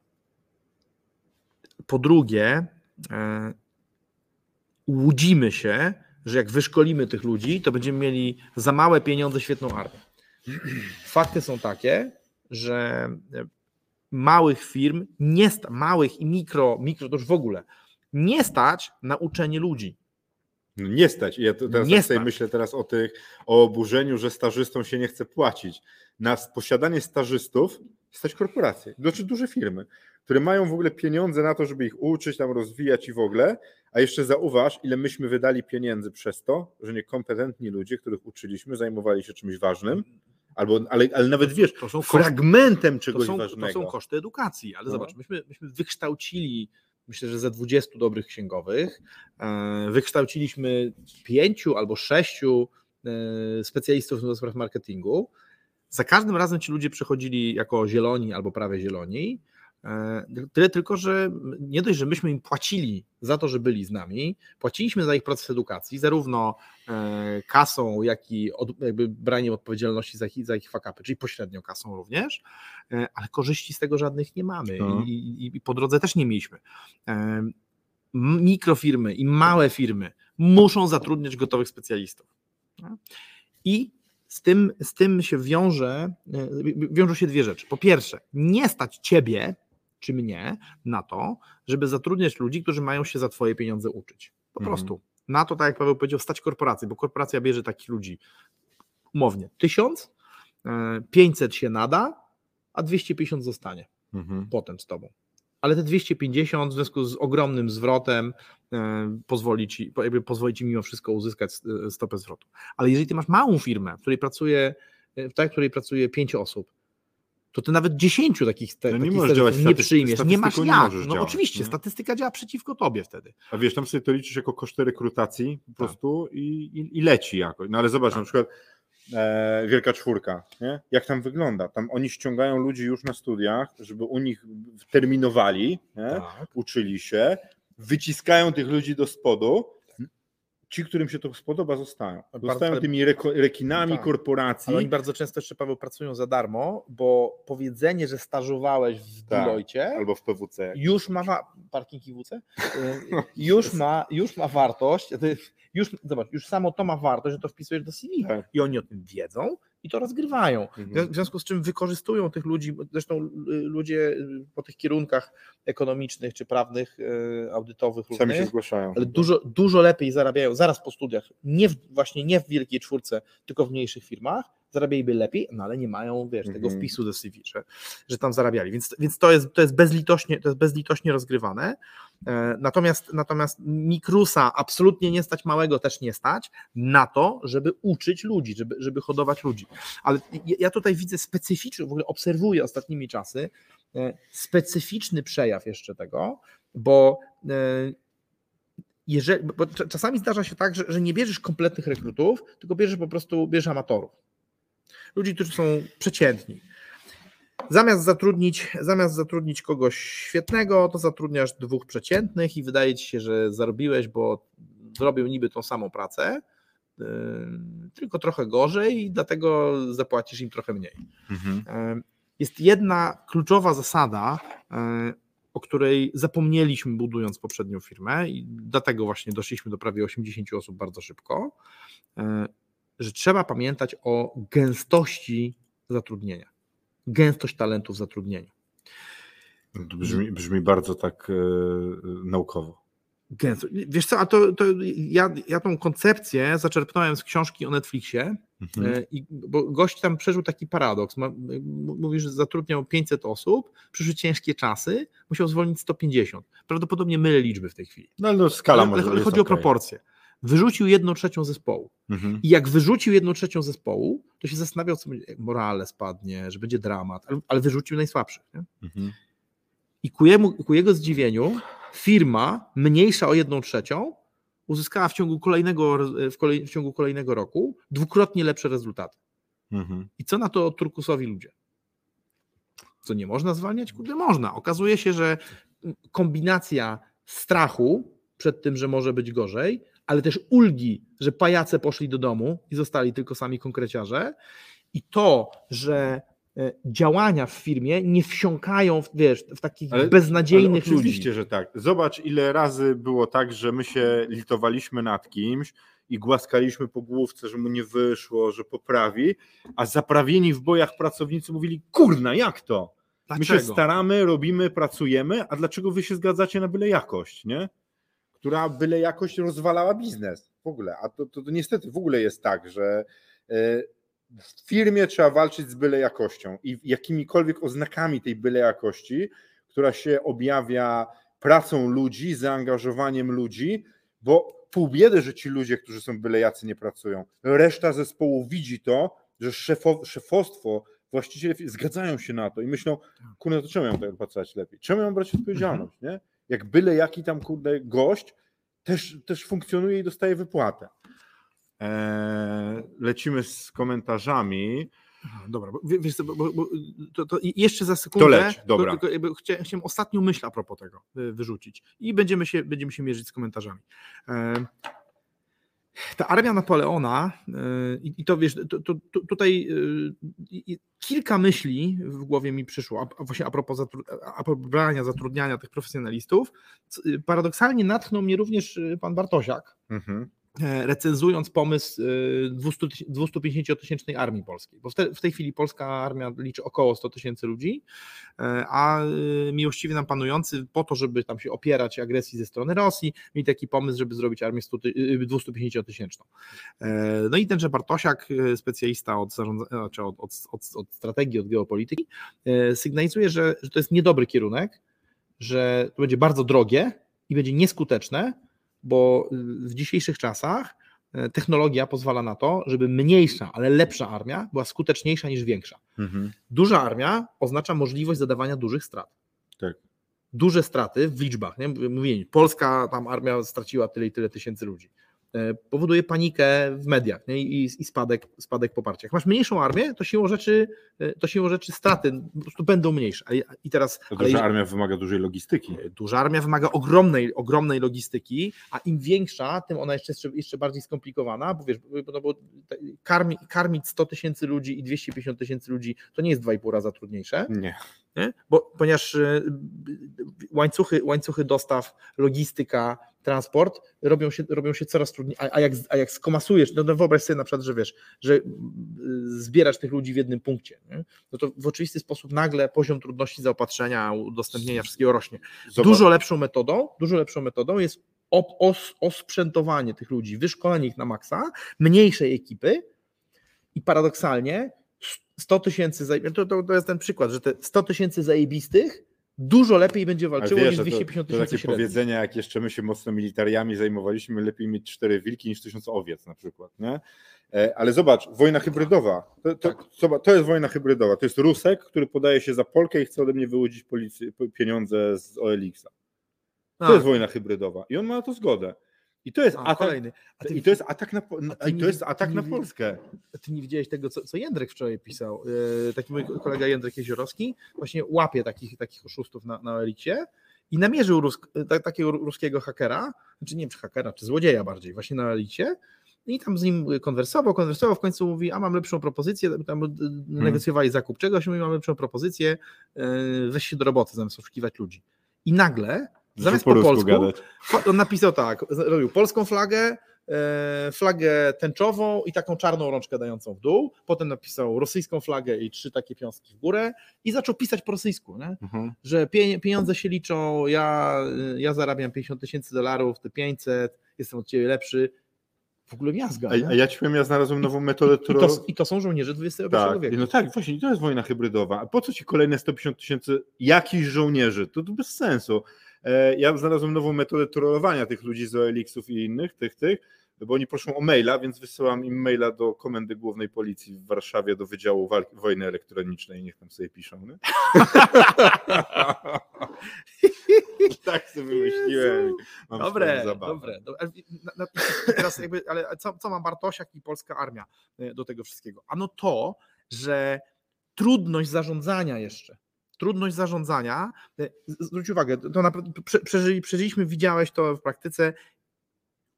Po drugie, e, łudzimy się, że jak wyszkolimy tych ludzi, to będziemy mieli za małe pieniądze świetną armię. Fakty są takie, że małych firm, nie sta, małych i mikro, mikro to już w ogóle, nie stać na uczenie ludzi. No nie stać. I Ja teraz Nie tak sobie stać. myślę teraz o tych, o oburzeniu, że stażystom się nie chce płacić. Na posiadanie stażystów stać korporacje, znaczy duże firmy, które mają w ogóle pieniądze na to, żeby ich uczyć, tam rozwijać i w ogóle, a jeszcze zauważ, ile myśmy wydali pieniędzy przez to, że niekompetentni ludzie, których uczyliśmy, zajmowali się czymś ważnym, Albo, ale, ale nawet wiesz, To są koszty, fragmentem to czegoś są, ważnego. to są koszty edukacji, ale No. zobacz, myśmy, myśmy wykształcili, myślę, że ze 20 dobrych księgowych, e, wykształciliśmy pięciu albo sześciu e, specjalistów do spraw marketingu. Za każdym razem ci ludzie przychodzili jako zieloni albo prawie zieloni. E, Tyle tylko, że nie dość, że myśmy im płacili za to, że byli z nami, płaciliśmy za ich proces edukacji, zarówno e, kasą, jak i od, jakby braniem odpowiedzialności za ich, za ich fakapy, czyli pośrednio kasą również, e, ale korzyści z tego żadnych nie mamy No. i, i, i po drodze też nie mieliśmy. Mikrofirmy i małe firmy muszą zatrudniać gotowych specjalistów. I z tym, z tym się wiąże, wiążą się dwie rzeczy. Po pierwsze, nie stać ciebie czy mnie na to, żeby zatrudniać ludzi, którzy mają się za twoje pieniądze uczyć. Po Mhm. prostu. Na to, tak jak Paweł powiedział, stać korporację, bo korporacja bierze takich ludzi umownie tysiąc, e, 500 się nada, a 250 zostanie Mhm. potem z tobą. Ale te 250 w związku z ogromnym zwrotem e, pozwoli ci, jakby pozwoli ci mimo wszystko uzyskać e, stopę zwrotu. Ale jeżeli ty masz małą firmę, w której pracuje, e, w tej, w której pracuje 5 osób, to ty nawet 10 takich, te, No nie takich działać nie przyjmiesz. Nie masz nie jak. możesz no działać, oczywiście, nie? statystyka działa przeciwko tobie wtedy. A wiesz, tam sobie to liczysz jako koszty rekrutacji po Tak. prostu i, i, i leci jakoś. No ale zobacz, na przykład e, Wielka Czwórka, nie? jak tam wygląda? Tam oni ściągają ludzi już na studiach, żeby u nich terminowali, nie? Tak. uczyli się, wyciskają tych ludzi do spodu. Ci, którym się to spodoba, zostają. Zostają tymi reko- rekinami Tak. korporacji. Ale oni bardzo często jeszcze, Paweł, pracują za darmo, bo powiedzenie, że stażowałeś w Tak. Deloitte, Albo w PWC. już ma wa- parking IWC? Y, już ma, już ma wartość, już, zobacz, już samo to ma wartość, że to wpisujesz do CV Tak. i oni o tym wiedzą i to rozgrywają. W Mhm. w związku z czym wykorzystują tych ludzi, zresztą y, ludzie y, po tych kierunkach ekonomicznych czy prawnych, y, audytowych Sami się zgłaszają. ale dużo, dużo lepiej zarabiają zaraz po studiach, nie w, właśnie nie w wielkiej czwórce, tylko w mniejszych firmach, zarabialiby lepiej, no ale nie mają, wiesz, tego Mhm. wpisu do CV, że, że tam zarabiali, więc, więc to, jest, to, jest bezlitośnie, to jest bezlitośnie rozgrywane, E, natomiast, natomiast Mikrusa absolutnie nie stać, małego też nie stać na to, żeby uczyć ludzi, żeby, żeby hodować ludzi, ale ja- tutaj widzę specyficzny, w ogóle obserwuję ostatnimi czasy, e, specyficzny przejaw jeszcze tego, bo e, jeżeli, bo cza- czasami zdarza się tak, że, że nie bierzesz kompletnych rekrutów, tylko bierzesz po prostu bierzesz amatorów. Ludzi, którzy są przeciętni. Zamiast zatrudnić, zamiast zatrudnić kogoś świetnego, to zatrudniasz dwóch przeciętnych i wydaje ci się, że zarobiłeś, bo zrobił niby tą samą pracę, yy, tylko trochę gorzej i dlatego zapłacisz im trochę mniej. Mhm. E, Jest jedna kluczowa zasada, e, o której zapomnieliśmy budując poprzednią firmę i dlatego właśnie doszliśmy do prawie 80 osób bardzo szybko, e, że trzeba pamiętać o gęstości zatrudnienia. Gęstość talentów w zatrudnieniu. To Brzmi, brzmi bardzo tak e, naukowo. Gęsto. Wiesz co, a to, to ja, ja tą koncepcję zaczerpnąłem z książki o Netflixie, Mhm. E, I, bo gość tam przeżył taki paradoks. Ma, m- mówi, że zatrudniał 500 osób, przyszły ciężkie czasy, musiał zwolnić 150. Prawdopodobnie mylę liczby w tej chwili. No no, skala ale, może ale chodzi o proporcje. Wyrzucił jedną trzecią zespołu. Mhm. I jak wyrzucił jedną trzecią zespołu, to się zastanawiał, co będzie, jak morale spadnie, że będzie dramat, ale, ale wyrzucił najsłabszych. Mhm. I ku, jemu, ku jego zdziwieniu firma mniejsza o jedną trzecią uzyskała w ciągu kolejnego, w, kolej, w ciągu kolejnego roku dwukrotnie lepsze rezultaty. Mhm. I co na to Turkusowi ludzie? Co nie można zwalniać? Kurde, można. Okazuje się, że kombinacja strachu przed tym, że może być gorzej, ale też ulgi, że pajace poszli do domu i zostali tylko sami konkreciarze i to, że e, działania w firmie nie wsiąkają w, wiesz, w takich Ale- beznadziejnych Ale oczywiście, że tak. Zobacz, ile razy było tak, że my się litowaliśmy nad kimś i głaskaliśmy po główce, że mu nie wyszło, że poprawi, a zaprawieni w bojach pracownicy mówili, kurna, jak to? My się Dlaczego? staramy, robimy, pracujemy, a dlaczego wy się zgadzacie na byle jakość, nie? Która byle jakość rozwalała biznes w ogóle. A to, to, to niestety w ogóle jest tak, że e, w firmie trzeba walczyć z byle jakością i jakimikolwiek oznakami tej byle jakości, która się objawia pracą ludzi, zaangażowaniem ludzi, bo pół biedy, że ci ludzie, którzy są byle jacy, nie pracują. Reszta zespołu widzi to że szefo, szefostwo, właściciele zgadzają się na to i myślą, Tak. kurde, to czemu ja mam tego pracować lepiej? Czemu ja mam brać odpowiedzialność, nie? Jak byle jaki tam, kurde, gość też, też funkcjonuje i dostaje wypłatę. Eee, lecimy z komentarzami. Dobra, bo, wie- wiesz, bo, bo, bo, to, to jeszcze za sekundę. To leć, dobra. Chciałem, chciałem ostatnią myśl a propos tego y, wyrzucić i będziemy się, będziemy się mierzyć z komentarzami. E, Ta armia Napoleona, y, i to wiesz, to, to, to, tutaj y, kilka myśli w głowie mi przyszło, a, właśnie a propos, zatru, a propos brania, zatrudniania tych profesjonalistów. Y, Paradoksalnie natchnął mnie również pan Bartosiak, Mhm. E, recenzując pomysł e, 200 tyś- 250-tysięcznej armii polskiej. Bo w, te, w tej chwili polska armia liczy około 100 tysięcy ludzi, e, a e, miłościwie nam panujący po to, żeby tam się opierać agresji ze strony Rosji, mieli taki pomysł, żeby zrobić armię 100 ty- e, 250-tysięczną. E, No i tenże Bartosiak, e, specjalista od, znaczy od, od, od, od strategii, od geopolityki, e, sygnalizuje, że, że to jest niedobry kierunek, że to będzie bardzo drogie i będzie nieskuteczne, bo y, w dzisiejszych czasach e, technologia pozwala na to, żeby mniejsza, ale lepsza armia była skuteczniejsza niż większa. Mhm. Duża armia oznacza możliwość zadawania dużych strat. Tak. Duże straty w liczbach. Nie? Mówię, Polska tam armia straciła tyle i tyle tysięcy ludzi. E, Powoduje panikę w mediach nie? I, i spadek, spadek poparcia. Jak masz mniejszą armię, to siłą rzeczy, e, to siłą rzeczy straty po prostu będą mniejsze. A- I teraz, To ale duża jeżeli- armia wymaga dużej logistyki. Duża armia wymaga ogromnej, ogromnej logistyki, a im większa, tym ona jeszcze, jeszcze bardziej skomplikowana, bo wiesz, bo, no bo karmi, karmić 100 tysięcy ludzi i 250 tysięcy ludzi to nie jest 2,5 raza trudniejsze, Nie. nie? Bo, ponieważ e, łańcuchy, łańcuchy dostaw, logistyka, transport robią się, robią się coraz trudniej, a, a, jak, a jak skomasujesz, no, no wyobraź sobie na przykład, że wiesz, że y, zbierasz tych ludzi w jednym punkcie, nie? no to w oczywisty sposób nagle poziom trudności zaopatrzenia, udostępnienia wszystkiego rośnie. Zobacz, Dużo lepszą metodą, dużo lepszą metodą jest os, osprzętowanie tych ludzi, wyszkolenie ich na maksa, mniejszej ekipy i paradoksalnie 100 tysięcy, to, to, to jest ten przykład, że te 100 tysięcy zajebistych dużo lepiej będzie walczyło wiesz, niż że to, 250 to tysięcy takie średnich. powiedzenia, jak jeszcze my się mocno militariami zajmowaliśmy, lepiej mieć cztery wilki niż tysiąc owiec na przykład, nie? E, Ale zobacz, wojna hybrydowa, to, to, Tak. to jest wojna hybrydowa, to jest Rusek, który podaje się za Polkę i chce ode mnie wyłudzić policy, pieniądze z OLX-a. To A, jest wojna hybrydowa i on ma na to zgodę. I to jest a, atak, kolejny. A ty, i to jest atak na, a i to jest atak nie na Polskę. ty nie widziałeś tego, co, co Jędrek wczoraj pisał. E, Taki mój kolega Jędrek Jeziorowski właśnie łapie takich, takich oszustów na, na elicie i namierzył rusk, ta, takiego ruskiego hakera, znaczy nie wiem czy hakera, czy złodzieja bardziej, właśnie na elicie i tam z nim konwersował, konwersował, w końcu mówi, a mam lepszą propozycję, tam e, negocjowali zakup czegoś, mówi, mam lepszą propozycję, e, weź się do roboty zamiast oszukiwać ludzi. I nagle, zamiast po, polsku, gadać. on napisał tak, robił polską flagę, e, flagę tęczową i taką czarną rączkę dającą w dół, potem napisał rosyjską flagę i trzy takie piąski w górę i zaczął pisać po rosyjsku? Mhm. że pie- pieniądze się liczą, ja, ja zarabiam 50 tysięcy dolarów, ty 500, jestem od ciebie lepszy. W ogóle miazga. A, a ja ci powiem, ja znalazłem nową metodę, I, którą... to, I to są żołnierze XXI Tak, wieku. no tak, właśnie, i to jest wojna hybrydowa. A po co ci kolejne 150 tysięcy jakichś żołnierzy? To, to bez sensu. E, ja znalazłem nową metodę trollowania tych ludzi z OLX-ów i innych, tych, tych, bo oni proszą o maila, więc wysyłam im maila do Komendy Głównej Policji w Warszawie, do Wydziału Walki, Wojny Elektronicznej, niech tam sobie piszą. Nie? tak sobie wymyśliłem. Mam Dobre, dobre. Do- ale na- na- Teraz jakby, ale co, co ma Bartosiak i polska armia e, do tego wszystkiego? Ano to, że trudność zarządzania jeszcze, trudność zarządzania, e, zwróć uwagę, to prze- przeżyli, przeżyliśmy, widziałeś to w praktyce,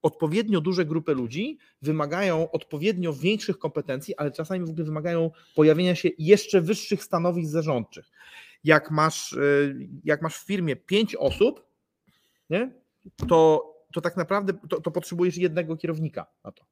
odpowiednio duże grupy ludzi wymagają odpowiednio większych kompetencji, ale czasami w ogóle wymagają pojawienia się jeszcze wyższych stanowisk zarządczych. Jak masz, y, jak masz w firmie pięć osób, nie? To, to tak naprawdę to, to potrzebujesz jednego kierownika na to.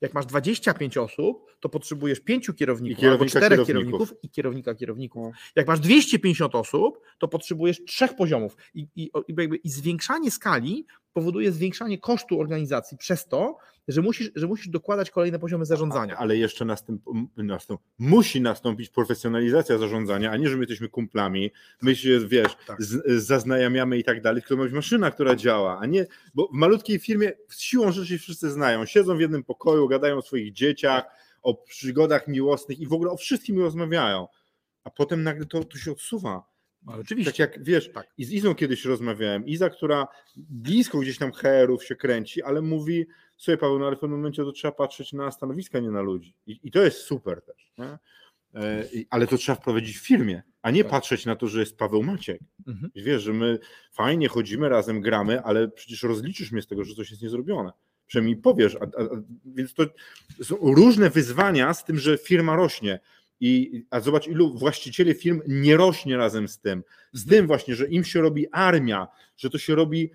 Jak masz 25 osób, to potrzebujesz pięciu kierowników, I albo kierownika czterech kierowników. kierowników i kierownika kierowników. No. Jak masz 250 osób, to potrzebujesz trzech poziomów. I, i, i, jakby, I zwiększanie skali powoduje zwiększanie kosztu organizacji przez to, że musisz, że musisz dokładać kolejne poziomy zarządzania. Ale jeszcze następ, nastąp, musi nastąpić profesjonalizacja zarządzania, a nie, że my jesteśmy kumplami, my się, wiesz, Tak. z, zaznajamiamy i tak dalej, tylko ma być maszyna, która działa, a nie, bo w malutkiej firmie siłą rzeczy się wszyscy znają, siedzą w jednym pokoju, gadają o swoich dzieciach, o przygodach miłosnych i w ogóle o wszystkim rozmawiają. A potem nagle to, to się odsuwa. Ale oczywiście. Tak jak wiesz, Tak. i z Izą kiedyś rozmawiałem. Iza, która blisko gdzieś tam HR-ów się kręci, ale mówi, słuchaj Paweł, no ale w pewnym momencie to trzeba patrzeć na stanowiska, nie na ludzi. I, i to jest super też. Nie? E, ale to trzeba wprowadzić w firmie, a nie Tak. patrzeć na to, że jest Paweł Maciek. Mhm. Wiesz, że my fajnie chodzimy razem, gramy, ale przecież rozliczysz mnie z tego, że coś jest niezrobione. Przynajmniej powiesz. A, a, a, więc to są różne wyzwania z tym, że firma rośnie. I, a zobacz, ilu właścicieli firm nie rośnie razem z tym. Z tym właśnie, że im się robi armia, że to się robi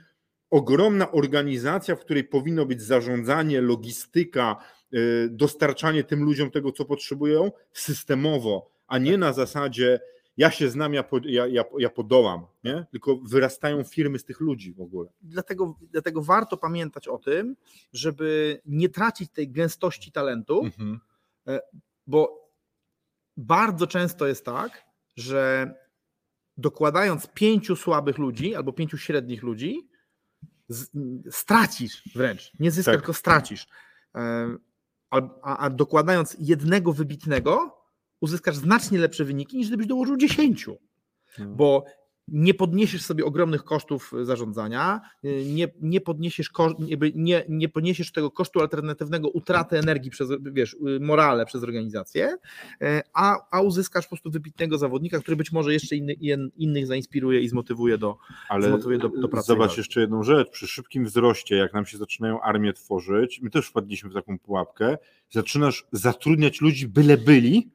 ogromna organizacja, w której powinno być zarządzanie, logistyka, y, dostarczanie tym ludziom tego, co potrzebują, systemowo, a nie na zasadzie ja się znam, ja, po, ja, ja, ja podołam, nie? tylko wyrastają firmy z tych ludzi w ogóle. Dlatego, dlatego warto pamiętać o tym, żeby nie tracić tej gęstości talentu, bo bardzo często jest tak, że dokładając pięciu słabych ludzi albo pięciu średnich ludzi, z, stracisz wręcz. Nie zyskasz, Tak. tylko stracisz. Em, A, a, a dokładając jednego wybitnego, uzyskasz znacznie lepsze wyniki niż gdybyś dołożył dziesięciu No. bo nie podniesiesz sobie ogromnych kosztów zarządzania, y, nie, nie podniesiesz kosz, jakby nie, nie podniesiesz tego kosztu alternatywnego utraty energii przez, wiesz, y, morale przez organizację, a, a uzyskasz po prostu wybitnego zawodnika, który być może jeszcze inny, in, innych zainspiruje i zmotywuje do, Ale zmotywuje do, do pracy. zobacz jeszcze jedną rzecz. Przy szybkim wzroście, jak nam się zaczynają armię tworzyć, my też wpadliśmy w taką pułapkę, zaczynasz zatrudniać ludzi byle byli,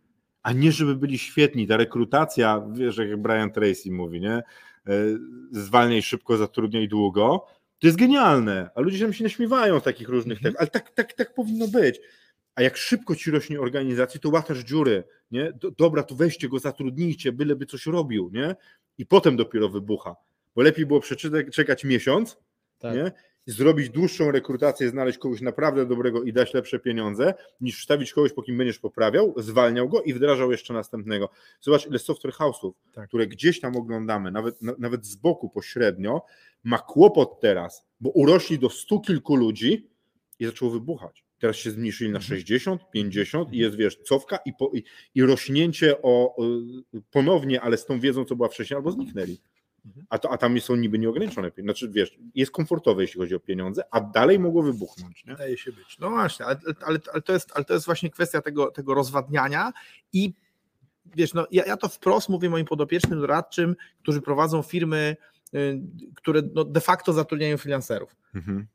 a nie żeby byli świetni. Ta rekrutacja, wiesz, jak Brian Tracy mówi, nie? E, Zwalniaj szybko, zatrudniaj długo. To jest genialne, a ludzie się naśmiewają z takich różnych, Mhm. tak, ale tak, tak, tak powinno być. A jak szybko ci rośnie organizacja, to łatasz dziury, nie? Do, dobra, to weźcie go, zatrudnijcie, byleby coś robił, nie? I potem dopiero wybucha. Bo lepiej było przeczytać, czekać miesiąc, Tak. nie? Zrobić dłuższą rekrutację, znaleźć kogoś naprawdę dobrego i dać lepsze pieniądze, niż wstawić kogoś, po kim będziesz poprawiał, zwalniał go i wdrażał jeszcze następnego. Zobacz, ile software house'ów, Tak. które gdzieś tam oglądamy, nawet, na, nawet z boku pośrednio, ma kłopot teraz, bo urośli do stu kilku ludzi i zaczęło wybuchać. Teraz się zmniejszyli na 60, 50 i jest, wiesz, cofka i, po, i, i rośnięcie o, ponownie, ale z tą wiedzą, co była wcześniej, albo zniknęli. A, to, a tam są niby nieograniczone pieniądze. Znaczy, wiesz, jest komfortowe, jeśli chodzi o pieniądze, a dalej mogło wybuchnąć. Nie? Wydaje się być. No właśnie, ale, ale, ale, to, jest, ale to jest właśnie kwestia tego, tego rozwadniania i wiesz, no ja, ja to wprost mówię moim podopiecznym doradczym, którzy prowadzą firmy, y, które no, de facto zatrudniają freelancerów. Mhm.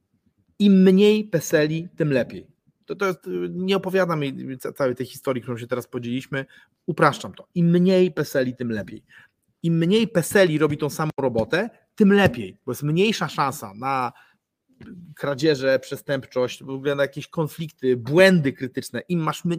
Im mniej peseli, tym lepiej. To, to jest, y, nie opowiadam całej tej historii, którą się teraz podzieliśmy, upraszczam to. Im mniej peseli, tym lepiej. Im mniej peseli robi tą samą robotę, tym lepiej, bo jest mniejsza szansa na kradzieże, przestępczość, w ogóle na jakieś konflikty, błędy krytyczne. Im masz my...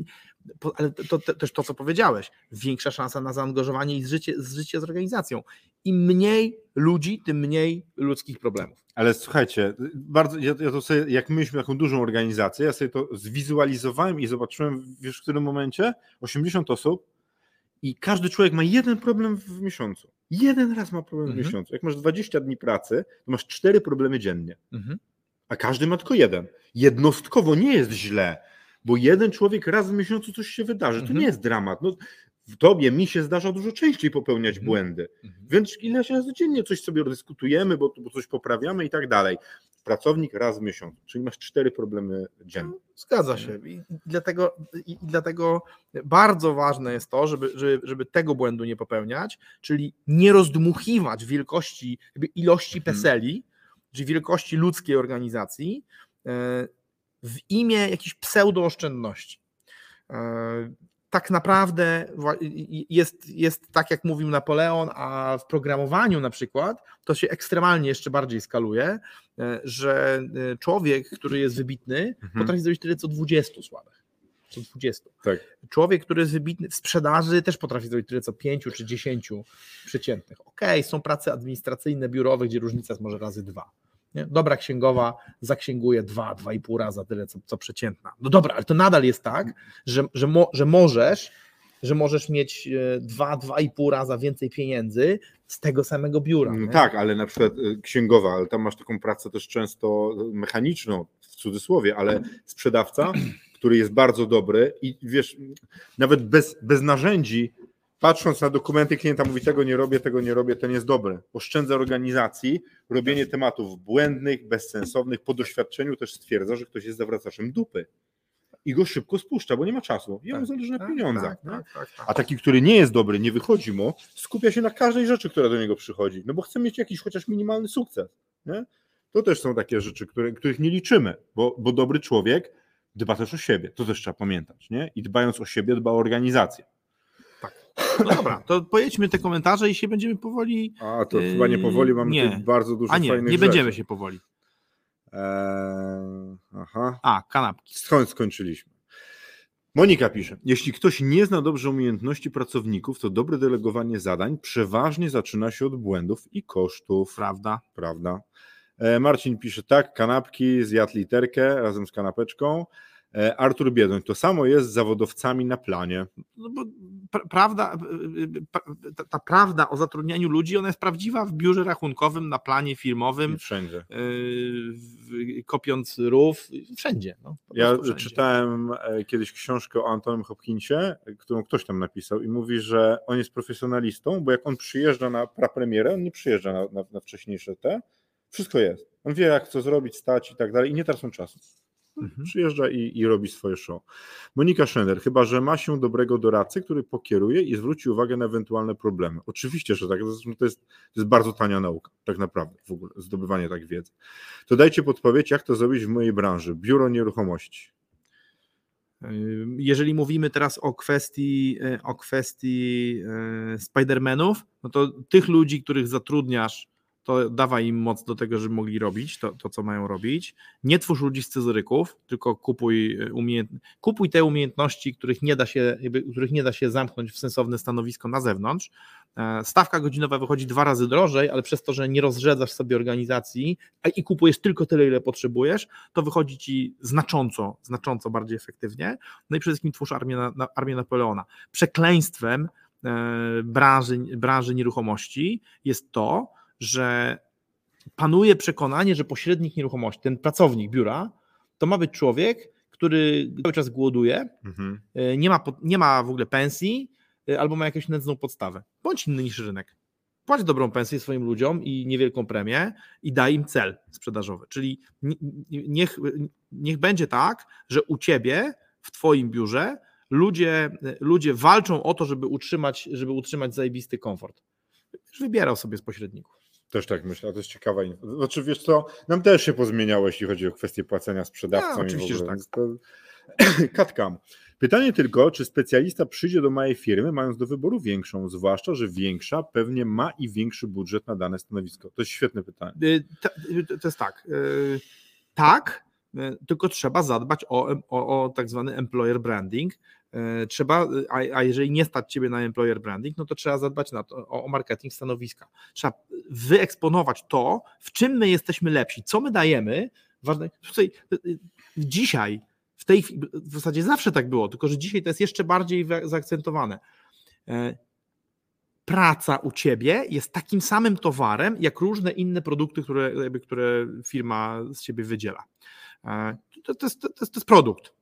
ale to, to też to, co powiedziałeś, większa szansa na zaangażowanie i zżycie, zżycie z organizacją. Im mniej ludzi, tym mniej ludzkich problemów. Ale słuchajcie, bardzo, ja, ja to sobie, jak mieliśmy taką dużą organizację, ja sobie to zwizualizowałem i zobaczyłem, wiesz, w którym momencie? 80 osób i każdy człowiek ma jeden problem w miesiącu. Jeden raz ma problem w Mhm. miesiącu. Jak masz 20 dni pracy, to masz cztery problemy dziennie, Mhm. a każdy ma tylko jeden. Jednostkowo nie jest źle, bo jeden człowiek raz w miesiącu coś się wydarzy. To Mhm. nie jest dramat. No, w tobie, mi się zdarza dużo częściej popełniać Mhm. błędy. Więc ileś razy dziennie coś sobie dyskutujemy, bo, bo coś poprawiamy i tak dalej. Pracownik raz w miesiącu, czyli masz cztery problemy dziennie. Zgadza się. I dlatego, i dlatego bardzo ważne jest to, żeby, żeby, żeby tego błędu nie popełniać, czyli nie rozdmuchiwać wielkości, ilości Mhm. peseli, czyli wielkości ludzkiej organizacji e, w imię jakiejś pseudooszczędności. Tak naprawdę jest, jest tak, jak mówił Napoleon, a w programowaniu na przykład to się ekstremalnie jeszcze bardziej skaluje, e, że e, człowiek, który jest wybitny, Mhm. potrafi zrobić tyle co 20 słabych. Co 20. Tak. Człowiek, który jest wybitny w sprzedaży, też potrafi zrobić tyle co 5 czy 10 przeciętnych. Okej, są prace administracyjne, biurowe, gdzie różnica jest może razy dwa. Nie? Dobra księgowa zaksięguje dwa, dwa i pół raza tyle, co, co przeciętna. No dobra, ale to nadal jest tak, że, że, mo, że możesz że możesz mieć e, dwa, dwa i pół raza więcej pieniędzy z tego samego biura. No nie? tak, ale na przykład y, księgowa, ale tam masz taką pracę też często mechaniczną, w cudzysłowie, ale sprzedawca, który jest bardzo dobry i wiesz, nawet bez, bez narzędzi, patrząc na dokumenty klienta, mówi tego nie robię, tego nie robię, ten jest dobry. Oszczędza organizacji, robienie tematów błędnych, bezsensownych, po doświadczeniu też stwierdza, że ktoś jest zawracaczem dupy i go szybko spuszcza, bo nie ma czasu. Jemu Tak, zależy na tak, pieniądzach. tak, nie? tak, tak, tak. A taki, który nie jest dobry, nie wychodzi mu, skupia się na każdej rzeczy, która do niego przychodzi, no bo chce mieć jakiś chociaż minimalny sukces. Nie? To też są takie rzeczy, które, których nie liczymy, bo, bo dobry człowiek dba też o siebie, to też trzeba pamiętać. Nie? I dbając o siebie, dba o organizację. No dobra, to pojedźmy te komentarze i się będziemy powoli. A to Yy, chyba nie powoli, mamy nie. bardzo dużo A nie, fajnych nie będziemy rzeczy. się powoli. Eee, aha, A, kanapki. skąd skończyliśmy? Monika pisze, jeśli ktoś nie zna dobrze umiejętności pracowników, to dobre delegowanie zadań przeważnie zaczyna się od błędów i kosztów. Prawda. prawda? E, Marcin pisze tak, kanapki, zjadł literkę razem z kanapeczką. E, Artur Biedoń, to samo jest z zawodowcami na planie. No bo pra- prawda, y, pa- ta, ta prawda o zatrudnianiu ludzi, ona jest prawdziwa w biurze rachunkowym, na planie filmowym, Nie wszędzie. yy, kopiąc rów, wszędzie. No, Ja wszędzie. czytałem e, kiedyś książkę o Antonym Hopkinsie, e, którą ktoś tam napisał i mówi, że on jest profesjonalistą, bo jak on przyjeżdża na prapremierę, on nie przyjeżdża na, na, na wcześniejsze te, wszystko jest. On wie jak co zrobić, stać i tak dalej i nie tracą czasu. Mhm. Przyjeżdża i, i robi swoje show. Monika Szender, chyba że ma się dobrego doradcę, który pokieruje i zwróci uwagę na ewentualne problemy. Oczywiście, że tak. To jest, to jest bardzo tania nauka, tak naprawdę, w ogóle, zdobywanie tak wiedzy. To dajcie podpowiedź, jak to zrobić w mojej branży. Biuro nieruchomości. Yy, Jeżeli mówimy teraz o kwestii, yy, o kwestii yy, Spidermanów, no to tych ludzi, których zatrudniasz, to dawaj im moc do tego, żeby mogli robić to, to co mają robić. Nie twórz ludzi scyzoryków, tylko kupuj, yy, umiejęt... kupuj te umiejętności, których nie, da się, których nie da się zamknąć w sensowne stanowisko na zewnątrz. E, Stawka godzinowa wychodzi dwa razy drożej, ale przez to, że nie rozrzedzasz sobie organizacji i kupujesz tylko tyle, ile potrzebujesz, to wychodzi ci znacząco, znacząco bardziej efektywnie. No i przede wszystkim twórz armię, na, armię Napoleona. Przekleństwem e, branży, branży nieruchomości jest to, że panuje przekonanie, że pośrednik nieruchomości, ten pracownik biura, to ma być człowiek, który cały czas głoduje, Mhm. e, nie ma, nie ma w ogóle pensji e, albo ma jakąś nędzną podstawę. Bądź inny niż rynek. Płać dobrą pensję swoim ludziom i niewielką premię i daj im cel sprzedażowy. Czyli ni- ni- niech, niech będzie tak, że u ciebie w twoim biurze ludzie, ludzie walczą o to, żeby utrzymać, żeby utrzymać zajebisty komfort. Wybierał sobie z pośredników. Też tak myślę, a to jest ciekawa info. Znaczy, wiesz co, nam też się pozmieniało, jeśli chodzi o kwestię płacenia sprzedawcom. Ja, i w oczywiście, że tak. To... Katkam. Pytanie tylko, czy specjalista przyjdzie do mojej firmy, mając do wyboru większą, zwłaszcza, że większa pewnie ma i większy budżet na dane stanowisko. To jest świetne pytanie. Y, To, to- to jest tak. y, Tak, y, tylko trzeba zadbać o, o, o tak zwany employer branding. Y, Trzeba, a, a jeżeli nie stać ciebie na employer branding, no to trzeba zadbać na to, o, o marketing stanowiska. Trzeba wyeksponować to, w czym my jesteśmy lepsi, co my dajemy. Ważne, tutaj, y, y, dzisiaj, w tej w zasadzie zawsze tak było, tylko że dzisiaj to jest jeszcze bardziej zaakcentowane. E, praca u ciebie jest takim samym towarem, jak różne inne produkty, które, które firma z ciebie wydziela. E, To, to, jest, to, to jest produkt.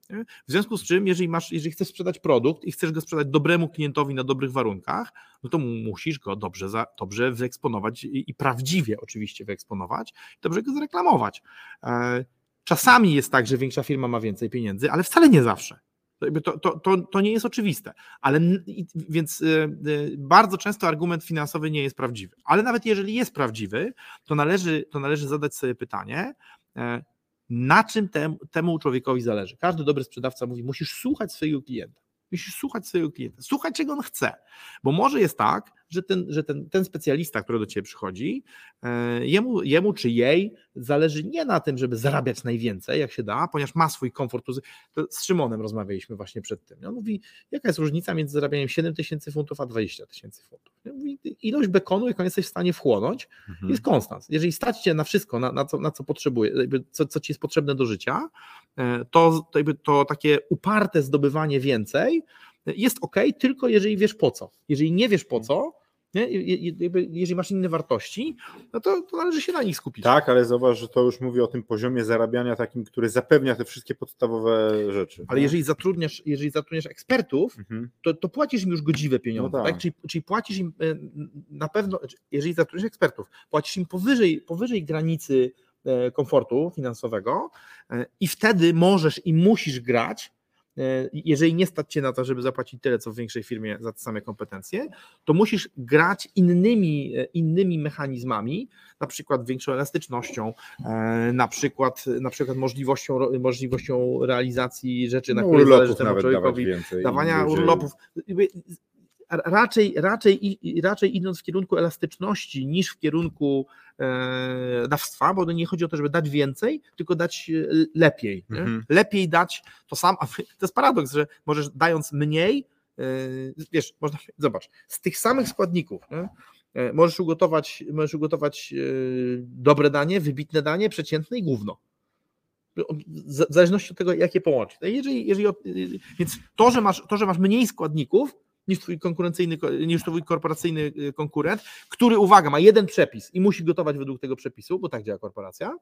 W związku z czym, jeżeli, masz, jeżeli chcesz sprzedać produkt i chcesz go sprzedać dobremu klientowi na dobrych warunkach, no to musisz go dobrze, za, dobrze wyeksponować i, i prawdziwie oczywiście wyeksponować, dobrze go zareklamować. E, Czasami jest tak, że większa firma ma więcej pieniędzy, ale wcale nie zawsze. To, to, to, to, nie jest oczywiste. Ale więc y, y, bardzo często argument finansowy nie jest prawdziwy. Ale nawet jeżeli jest prawdziwy, to należy, to należy zadać sobie pytanie, e, na czym tem, temu człowiekowi zależy. Każdy dobry sprzedawca mówi, musisz słuchać swojego klienta. Musisz słuchać swojego klienta, słuchać czego on chce, bo może jest tak, że ten, że ten, ten specjalista, który do ciebie przychodzi, e, jemu, jemu czy jej zależy nie na tym, żeby zarabiać najwięcej, jak się da, ponieważ ma swój komfort. To z Szymonem rozmawialiśmy właśnie przed tym. On mówi, jaka jest różnica między zarabianiem 7 tysięcy funtów a 20 tysięcy funtów. Mówi, ilość bekonu, jaką jesteś w stanie wchłonąć, Mhm. jest konstans. Jeżeli stać cię na wszystko, na, na, co, na co potrzebuje, co, co ci jest potrzebne do życia, e, to, to, to takie uparte zdobywanie więcej jest ok, tylko jeżeli wiesz po co. Jeżeli nie wiesz po co, Nie? Jeżeli masz inne wartości, no to, to należy się na nich skupić. Tak, ale zauważ, że to już mówi o tym poziomie zarabiania takim, który zapewnia te wszystkie podstawowe rzeczy. Ale jeżeli zatrudniasz, jeżeli zatrudniasz ekspertów, Mhm. to, to płacisz im już godziwe pieniądze. No tak. tak. Czyli, czyli płacisz im e, na pewno, jeżeli zatrudniasz ekspertów, płacisz im powyżej, powyżej granicy e, komfortu finansowego e, i wtedy możesz i musisz grać. E, Jeżeli nie stać cię na to, żeby zapłacić tyle, co w większej firmie za te same kompetencje, to musisz grać innymi, e, innymi mechanizmami, na przykład większą elastycznością, e, na przykład, na przykład możliwością, możliwością realizacji rzeczy, na No, które zależy temu dawać człowiekowi, więcej. dawania urlopów. Raczej, raczej, raczej idąc w kierunku elastyczności niż w kierunku e, dawstwa, bo nie chodzi o to, żeby dać więcej, tylko dać e, lepiej. Mhm. Lepiej dać to samo. To jest paradoks, że możesz dając mniej, e, wiesz, można, zobacz, z tych samych składników nie? Możesz ugotować, możesz ugotować dobre danie, wybitne danie, przeciętne i gówno. W zależności od tego, jakie połączyć. No Jeżeli, jeżeli, od- więc to że, masz, to, że masz mniej składników niż twój konkurencyjny, ko- niż twój korporacyjny y, konkurent, który, uwaga, ma jeden przepis i musi gotować według tego przepisu, bo tak działa korporacja,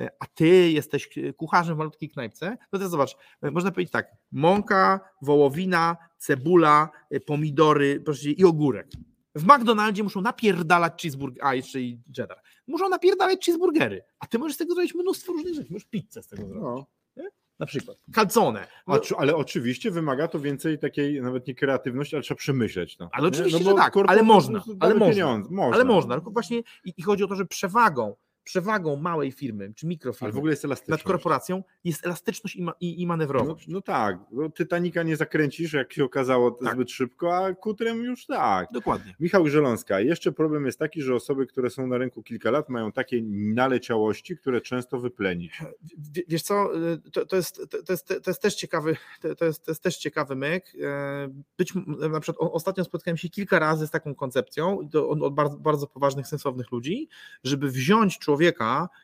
y, a ty jesteś y, kucharzem w malutkiej knajpce, no to zobacz, można powiedzieć tak, mąka, wołowina, cebula, pomidory proszę, i ogórek. W McDonaldzie muszą napierdalać cheeseburger, a jeszcze i cheddar. Muszą napierdalać cheeseburgery, a ty możesz z tego zrobić mnóstwo różnych rzeczy. Możesz pizzę z tego zrobić. No. Na przykład. Calzone. No, ale oczywiście wymaga to więcej takiej, nawet nie kreatywności, ale trzeba przemyśleć to. Ale nie? oczywiście, że tak, ale można, ale można. Można. ale można. Tylko właśnie i, i chodzi o to, że przewagą, przewagą małej firmy czy mikrofirmy w ogóle jest elastyczność. nad korporacją jest elastyczność i, ma, i, i No, manewrowość. no tak, bo Titanica nie zakręcisz, jak się okazało, Tak. zbyt szybko, a kutrem już tak. Dokładnie. Michał Żeląska. Jeszcze problem jest taki, że osoby, które są na rynku kilka lat, mają takie naleciałości, które często wyplenić. W- Wiesz co, y, to, to, jest, to, jest, to jest też ciekawy, to, jest, to jest też ciekawy myk. E, Być, na przykład ostatnio spotkałem się kilka razy z taką koncepcją od, od bardzo, bardzo poważnych, sensownych ludzi, żeby wziąć człowieka,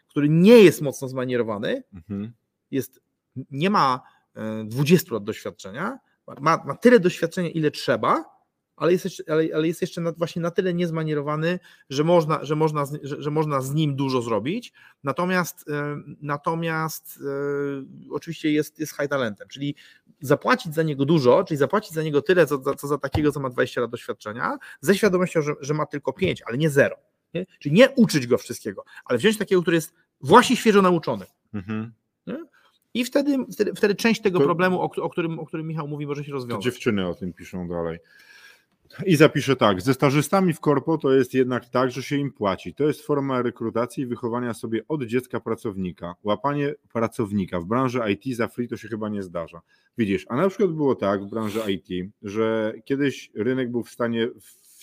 który nie jest mocno zmanierowany, Mhm. jest, nie ma e, 20 lat doświadczenia, ma, ma tyle doświadczenia, ile trzeba, ale jest jeszcze, ale, ale jest jeszcze na, właśnie na tyle niezmanierowany, że można, że, można z, że, że można z nim dużo zrobić. Natomiast, e, natomiast e, oczywiście jest, jest high talentem, czyli zapłacić za niego dużo, czyli zapłacić za niego tyle, co, za- co za takiego, co ma 20 lat doświadczenia, ze świadomością, że, że ma tylko 5, ale nie 0. Nie? Czyli nie uczyć go wszystkiego, ale wziąć takiego, który jest właśnie świeżo nauczony. Mhm. I wtedy, wtedy, wtedy część tego To- problemu, o, o, którym, o którym Michał mówi, może się To rozwiązać. dziewczyny o tym piszą dalej. I zapiszę tak, ze stażystami w korpo to jest jednak tak, że się im płaci. To jest forma rekrutacji i wychowania sobie od dziecka pracownika. Łapanie pracownika w branży IT za free to się chyba nie zdarza. Widzisz, a na przykład było tak w branży IT, że kiedyś rynek był w stanie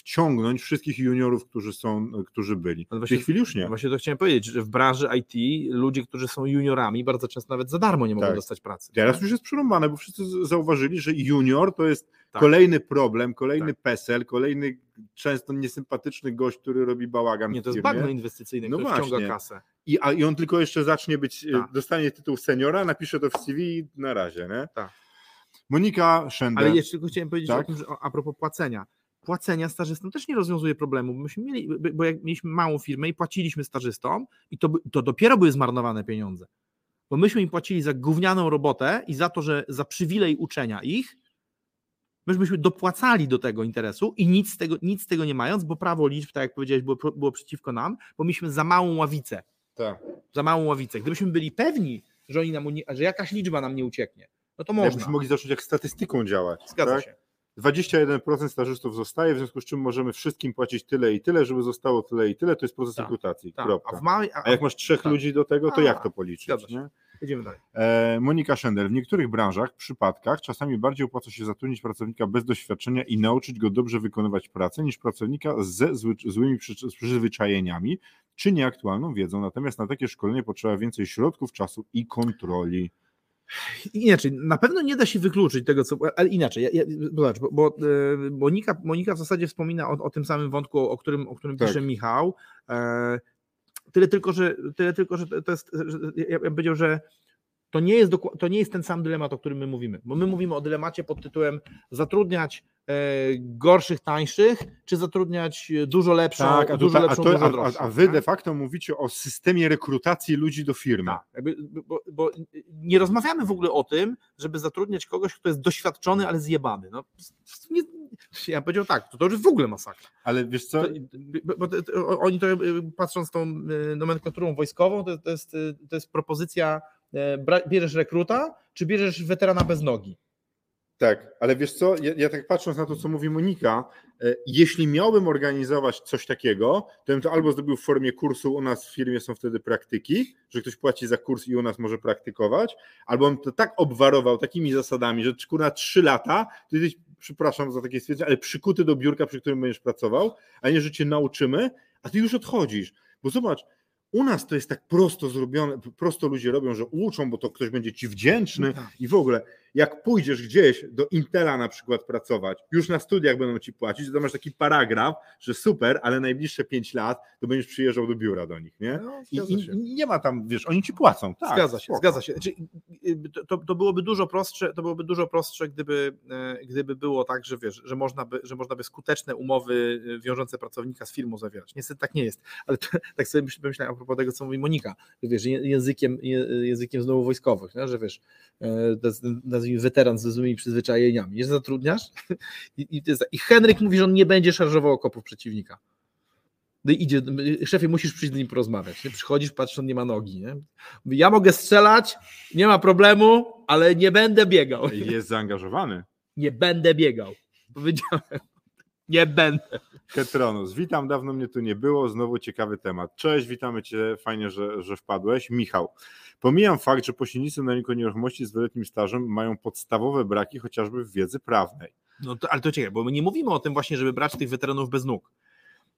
wciągnąć wszystkich juniorów, którzy są, którzy byli. W właśnie- tej chwili już nie. Właśnie to chciałem powiedzieć, że w branży IT ludzie, którzy są juniorami, bardzo często nawet za darmo nie mogą Tak. dostać pracy. Teraz już jest przerąbane, bo wszyscy zauważyli, że junior to jest Tak. kolejny problem, kolejny Tak. PESEL, kolejny często niesympatyczny gość, który robi bałagan Nie, to jest bagno inwestycyjne, No właśnie. wciąga kasę. I, a, I on tylko jeszcze zacznie być, e, Tak. dostanie tytuł seniora, napisze to w CV i na razie, nie? Tak. Monika Szender. Ale jeszcze tylko chciałem powiedzieć Tak? o tym, że a propos płacenia. Płacenia stażystom też nie rozwiązuje problemu, bo myśmy mieli, bo jak mieliśmy małą firmę i płaciliśmy stażystom i to, to dopiero były zmarnowane pieniądze. Bo myśmy im płacili za gównianą robotę i za to, że za przywilej uczenia ich, myśmy dopłacali do tego interesu i nic z tego, nic z tego nie mając, bo prawo liczb, tak jak powiedziałeś, było, było przeciwko nam, bo mieliśmy za małą ławicę. Tak. Za małą ławicę. Gdybyśmy byli pewni, że, oni nam, że jakaś liczba nam nie ucieknie, no to można. Jakbyśmy mogli zacząć jak statystyką działać. Zgadza tak? się. 21% stażystów zostaje, w związku z czym możemy wszystkim płacić tyle i tyle, żeby zostało tyle i tyle, to jest proces Tak, rekrutacji. Tak. Kropka. A, w małej, a, A jak masz trzech tak. ludzi do tego, to A, jak to policzyć? Idziemy dalej. E, Monika Szender. W niektórych branżach, przypadkach, czasami bardziej opłaca się zatrudnić pracownika bez doświadczenia i nauczyć go dobrze wykonywać pracę, niż pracownika ze zły, złymi przy, przyzwyczajeniami czy nieaktualną wiedzą. Natomiast na takie szkolenie potrzeba więcej środków, czasu i kontroli. Inaczej, na pewno nie da się wykluczyć tego, co. Ale inaczej, ja, ja, zobacz, bo, bo e, Monika, Monika w zasadzie wspomina o, o tym samym wątku, o którym, o którym Tak. pisze Michał. E, tyle tylko, że tyle tylko, że to jest. Że, ja, bym powiedział, że to nie, jest to nie jest ten sam dylemat, o którym my mówimy. Bo my mówimy o dylemacie pod tytułem zatrudniać gorszych, tańszych, czy zatrudniać dużo lepszą, Tak, a, dużo to, a, lepszą, to, dużo a, droższą, a, a wy tak? de facto mówicie o systemie rekrutacji ludzi do firmy. Tak, jakby, bo, bo nie rozmawiamy w ogóle o tym, żeby zatrudniać kogoś, kto jest doświadczony, ale zjebany. No, nie, ja powiedział tak, to, to już w ogóle masakra. Ale wiesz co, To, bo, to- oni to y, patrząc tą nomenklaturą wojskową, to, to, jest, to jest propozycja, e, bierzesz rekruta, czy bierzesz weterana bez nogi? Tak, ale wiesz co, ja, ja tak patrząc na to, co mówi Monika, e, jeśli miałbym organizować coś takiego, to bym to albo zrobił w formie kursu, u nas w firmie są wtedy praktyki, że ktoś płaci za kurs i u nas może praktykować, albo bym to tak obwarował takimi zasadami, że kurna trzy lata, to jesteś, przepraszam za takie stwierdzenie, ale przykuty do biurka, przy którym będziesz pracował, a nie, że cię nauczymy, a ty już odchodzisz. Bo zobacz, u nas to jest tak prosto zrobione, prosto ludzie robią, że uczą, bo to ktoś będzie ci wdzięczny i w ogóle, jak pójdziesz gdzieś do Intela na przykład pracować, już na studiach będą ci płacić, to masz taki paragraf, że super, ale najbliższe 5 lat to będziesz przyjeżdżał do biura do nich, nie? No, I, i nie ma tam, wiesz, oni ci płacą. Tak, zgadza się, spoko. zgadza się. Znaczy, to- to, byłoby dużo prostsze, to byłoby dużo prostsze, gdyby, e, gdyby było tak, że wiesz, że można by, że można by skuteczne umowy e, wiążące pracownika z firmą zawierać. Niestety tak nie jest. Ale to, tak sobie myśl- pomyślałem a propos tego, co mówi Monika, że wiesz, językiem, językiem znowu wojskowych, nie? że wiesz, e, nazwijmy weteran z złymi przyzwyczajeniami, nie zatrudniasz i, i, Henryk mówi, że on nie będzie szarżował okopów przeciwnika. No idzie, szefie, musisz przyjść z nim porozmawiać. Nie? Przychodzisz, patrz, on nie ma nogi. Nie? Mówi, Ja mogę strzelać, nie ma problemu, ale nie będę biegał. Jest zaangażowany. Nie będę biegał. Powiedziałem, nie będę. Ketronus, witam, dawno mnie tu nie było, znowu ciekawy temat. Cześć, witamy Cię, fajnie, że, że wpadłeś. Michał, pomijam fakt, że pośrednicy na rynku nieruchomości z wieloletnim stażem mają podstawowe braki chociażby w wiedzy prawnej. No to, ale to ciekawe, bo my nie mówimy o tym właśnie, żeby brać tych weteranów bez nóg.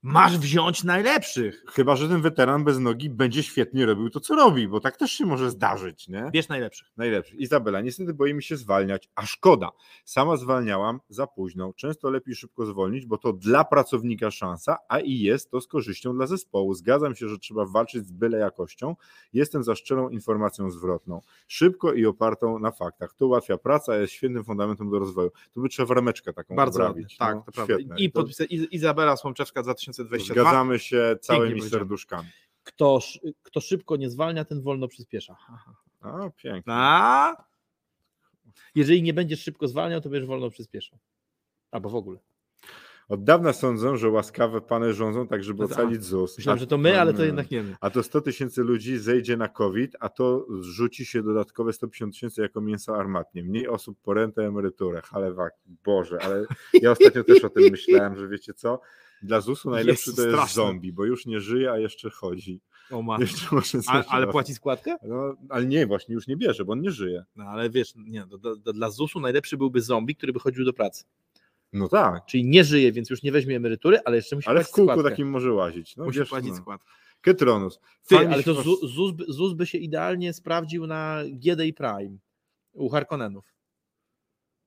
Masz wziąć najlepszych. Chyba, że ten weteran bez nogi będzie świetnie robił to, co robi, bo tak też się może zdarzyć, nie? Bierz najlepszych. Najlepszy. Izabela, niestety boimy się zwalniać, a szkoda. Sama zwalniałam za późno. Często lepiej szybko zwolnić, bo to dla pracownika szansa, a i jest to z korzyścią dla zespołu. Zgadzam się, że trzeba walczyć z byle jakością. Jestem za szczerą informacją zwrotną. Szybko i opartą na faktach. To ułatwia pracę, a jest świetnym fundamentem do rozwoju. Tu by trzeba w rameczkę taką Bardzo ładnie. obrabić. Tak, no, to prawda. świetne. I To podpisać Izabela Słomczewska 2022. Zgadzamy się całymi serduszkami. Kto, kto szybko nie zwalnia, ten wolno przyspiesza. A, pięknie. A? Jeżeli nie będziesz szybko zwalniał, to będziesz wolno przyspieszał. Albo w ogóle. Od dawna sądzę, że łaskawe pany rządzą tak, żeby ocalić ZUS. Myślałem, że to my, ale to nie. jednak nie my. A to 100 tysięcy ludzi zejdzie na COVID, a to zrzuci się dodatkowe 150 tysięcy jako mięso armatnie. Mniej osób po rentę, emeryturę. Halewak, Boże, ale ja ostatnio też o tym myślałem, że wiecie co? Dla ZUS-u najlepszy Jezu, to jest straszne. zombie, bo już nie żyje, a jeszcze chodzi. O. Jeszcze może A, ale robić. płaci składkę? No, ale nie, właśnie już nie bierze, bo on nie żyje. No ale wiesz, nie, do, do, do, dla ZUS-u najlepszy byłby zombie, który by chodził do pracy. No tak, Czyli nie żyje, więc już nie weźmie emerytury, ale jeszcze musi ale w kółku składkę. takim może łazić. No, musi wiesz, płacić no. składkę. Ketronus. Ty, Fajnie ale to ZUS, ZUS, by- ZUS by się idealnie sprawdził na GD Prime u Harkonnenów.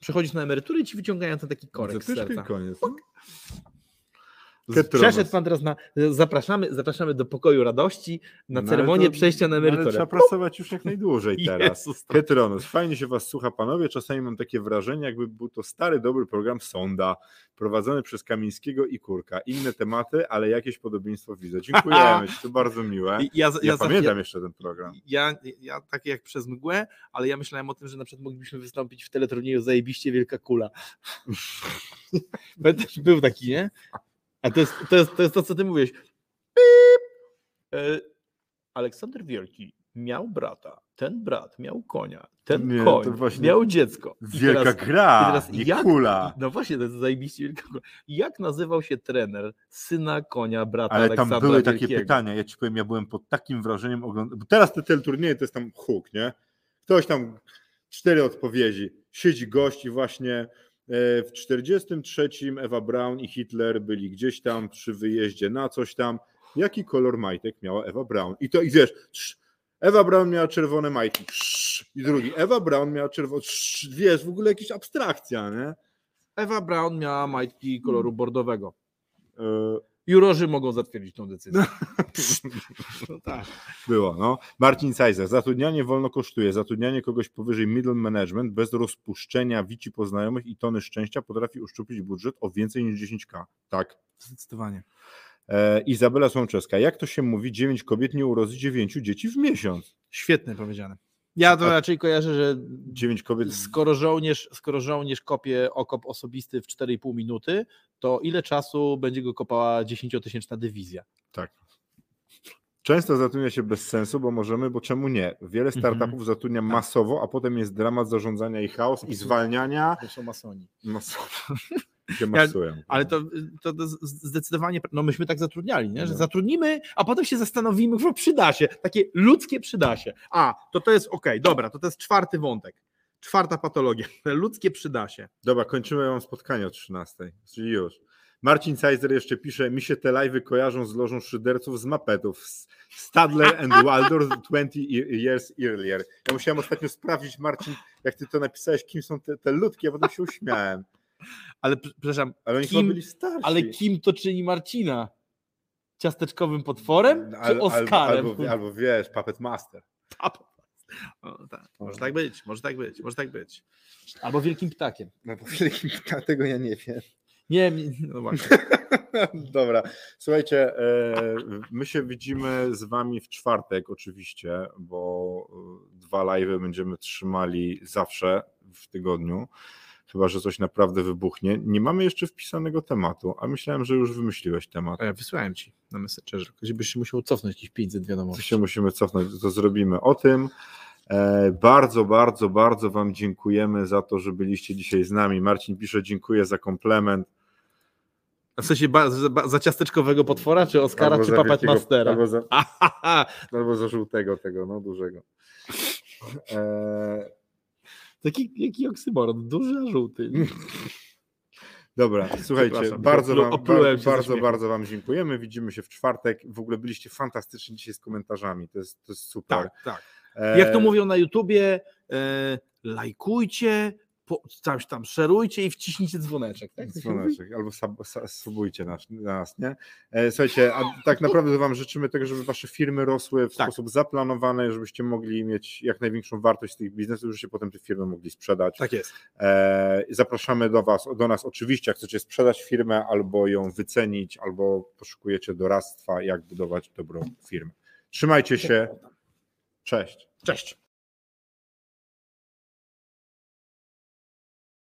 Przechodzisz na emeryturę i ci wyciągają ten taki korek z serca. koniec. no. Przeszedł pan teraz na. Zapraszamy, zapraszamy do pokoju radości na No, ale ceremonię to- przejścia na no, Ale emeryturę. trzeba pracować już jak najdłużej teraz. Jezus, fajnie się Was słucha, panowie. Czasami mam takie wrażenie, jakby był to stary, dobry program Sonda, prowadzony przez Kamińskiego i Kurka. Inne tematy, ale jakieś podobieństwo widzę. Dziękujemy, to bardzo miłe. Ja, Ja, ja, pamiętam ja, jeszcze ten program. ja, ja takie jak przez mgłę, ale ja myślałem o tym, że na przykład moglibyśmy wystąpić w teleturnieju Zajebiście Wielka Kula. Pamiętasz, Był taki, nie? A to jest to, jest, to, jest to co ty mówisz. Pip! E, Aleksander Wielki miał brata, ten brat miał konia, ten Nie, koń miał dziecko. I Wielka teraz- gra, i teraz nie jak- kula. No właśnie, to jest zajebiście wielka kula. Jak nazywał się trener syna konia brata Ale tam Aleksandra były takie Wielkiego? pytania, ja ci powiem, ja byłem pod takim wrażeniem oglądania, bo teraz te teleturnieje to jest tam huk, nie? Ktoś tam, cztery odpowiedzi, siedzi gość i właśnie w 43 Ewa Braun i Hitler byli gdzieś tam przy wyjeździe na coś tam. Jaki kolor majtek miała Ewa Braun? I to, i wiesz, Ewa Braun miała czerwone majtki, i drugi, Ewa Braun miała czerwone, wiesz, w ogóle jakaś abstrakcja, nie? Ewa Braun miała majtki koloru bordowego. E, Jurorzy mogą zatwierdzić tą decyzję. No tak. Było, no. Marcin Cajzer. Zatrudnianie wolno kosztuje. Zatrudnianie kogoś powyżej middle management bez rozpuszczenia wici poznajomych i tony szczęścia potrafi uszczuplić budżet o więcej niż 10k. Tak. Zdecydowanie. E, Izabela Słomczewska. Jak to się mówi, 9 kobiet nie urodzi 9 dzieci w miesiąc. Świetnie powiedziane. Ja to raczej kojarzę, że 9 kobiet. skoro żołnierz, skoro żołnierz kopie okop osobisty w 4,5 minuty, to ile czasu będzie go kopała 10-tysięczna dywizja? Tak. Często zatrudnia się bez sensu, bo możemy, bo czemu nie? Wiele startupów zatrudnia masowo, a potem jest dramat zarządzania i chaos i zwalniania. To są masoni. Masowo. Się masują. Ale to, to, zdecydowanie, no myśmy tak zatrudniali, nie? że No. zatrudnimy, a potem się zastanowimy, że przyda się, takie ludzkie przyda się. A, to to jest okej, dobra, to to jest czwarty wątek. Czwarta patologia, ludzkie przyda się. Dobra, kończymy mam spotkanie o 13, czyli już. Marcin Cajzer jeszcze pisze, mi się te live'y kojarzą z lożą szyderców z mapetów. Stadler and Waldorf 20 i- years earlier. Ja musiałem ostatnio sprawdzić, Marcin, jak ty to napisałeś, kim są te, te ludki, a potem się uśmiałem. Ale przepraszam, Ale oni Kim- ale kim to czyni Marcina? Ciasteczkowym potworem czy Al- Oscarem? Albo, albo, albo wiesz, Puppet Master. Pap- O, tak. Może tak być, może tak być, może tak być. Albo wielkim ptakiem. No, bo tego ja nie wiem. Nie, mi- no właśnie. Dobra, słuchajcie, e, my się widzimy z wami w czwartek oczywiście, bo e, dwa live będziemy trzymali zawsze w tygodniu, chyba że coś naprawdę wybuchnie. Nie mamy jeszcze wpisanego tematu, a myślałem, że już wymyśliłeś temat. A ja wysłałem ci na Messengerze, gdziebyś się musiał cofnąć jakieś 500 To wiadomości. się musimy cofnąć, to zrobimy o tym. E, Bardzo, bardzo, bardzo Wam dziękujemy za to, że byliście dzisiaj z nami. Marcin pisze, dziękuję za komplement. W sensie ba, za, za ciasteczkowego potwora, czy Oscara, Albo czy Puppet Mastera? Albo za, albo za żółtego tego, no dużego. E, Taki jaki oksymoron, duży a żółty. Dobra, słuchajcie, bardzo wam, bardzo, bardzo, bardzo Wam dziękujemy. Widzimy się w czwartek. W ogóle byliście fantastyczni dzisiaj z komentarzami. To jest, to jest super. Tak, tak. E, Jak to mówią na YouTubie, e, lajkujcie, po, tam, tam szerujcie i wciśnijcie dzwoneczek. Tak? Dzwoneczek, albo sub, su- subujcie nas, nas, nie? E, Słuchajcie, a tak naprawdę Wam życzymy tego, żeby Wasze firmy rosły w Tak. sposób zaplanowany, żebyście mogli mieć jak największą wartość z tych biznesów, żebyście potem te firmy mogli sprzedać. Tak jest. E, Zapraszamy do Was, do nas oczywiście, jak chcecie sprzedać firmę, albo ją wycenić, albo poszukujecie doradztwa, jak budować dobrą firmę. Trzymajcie się. Cześć. Cześć.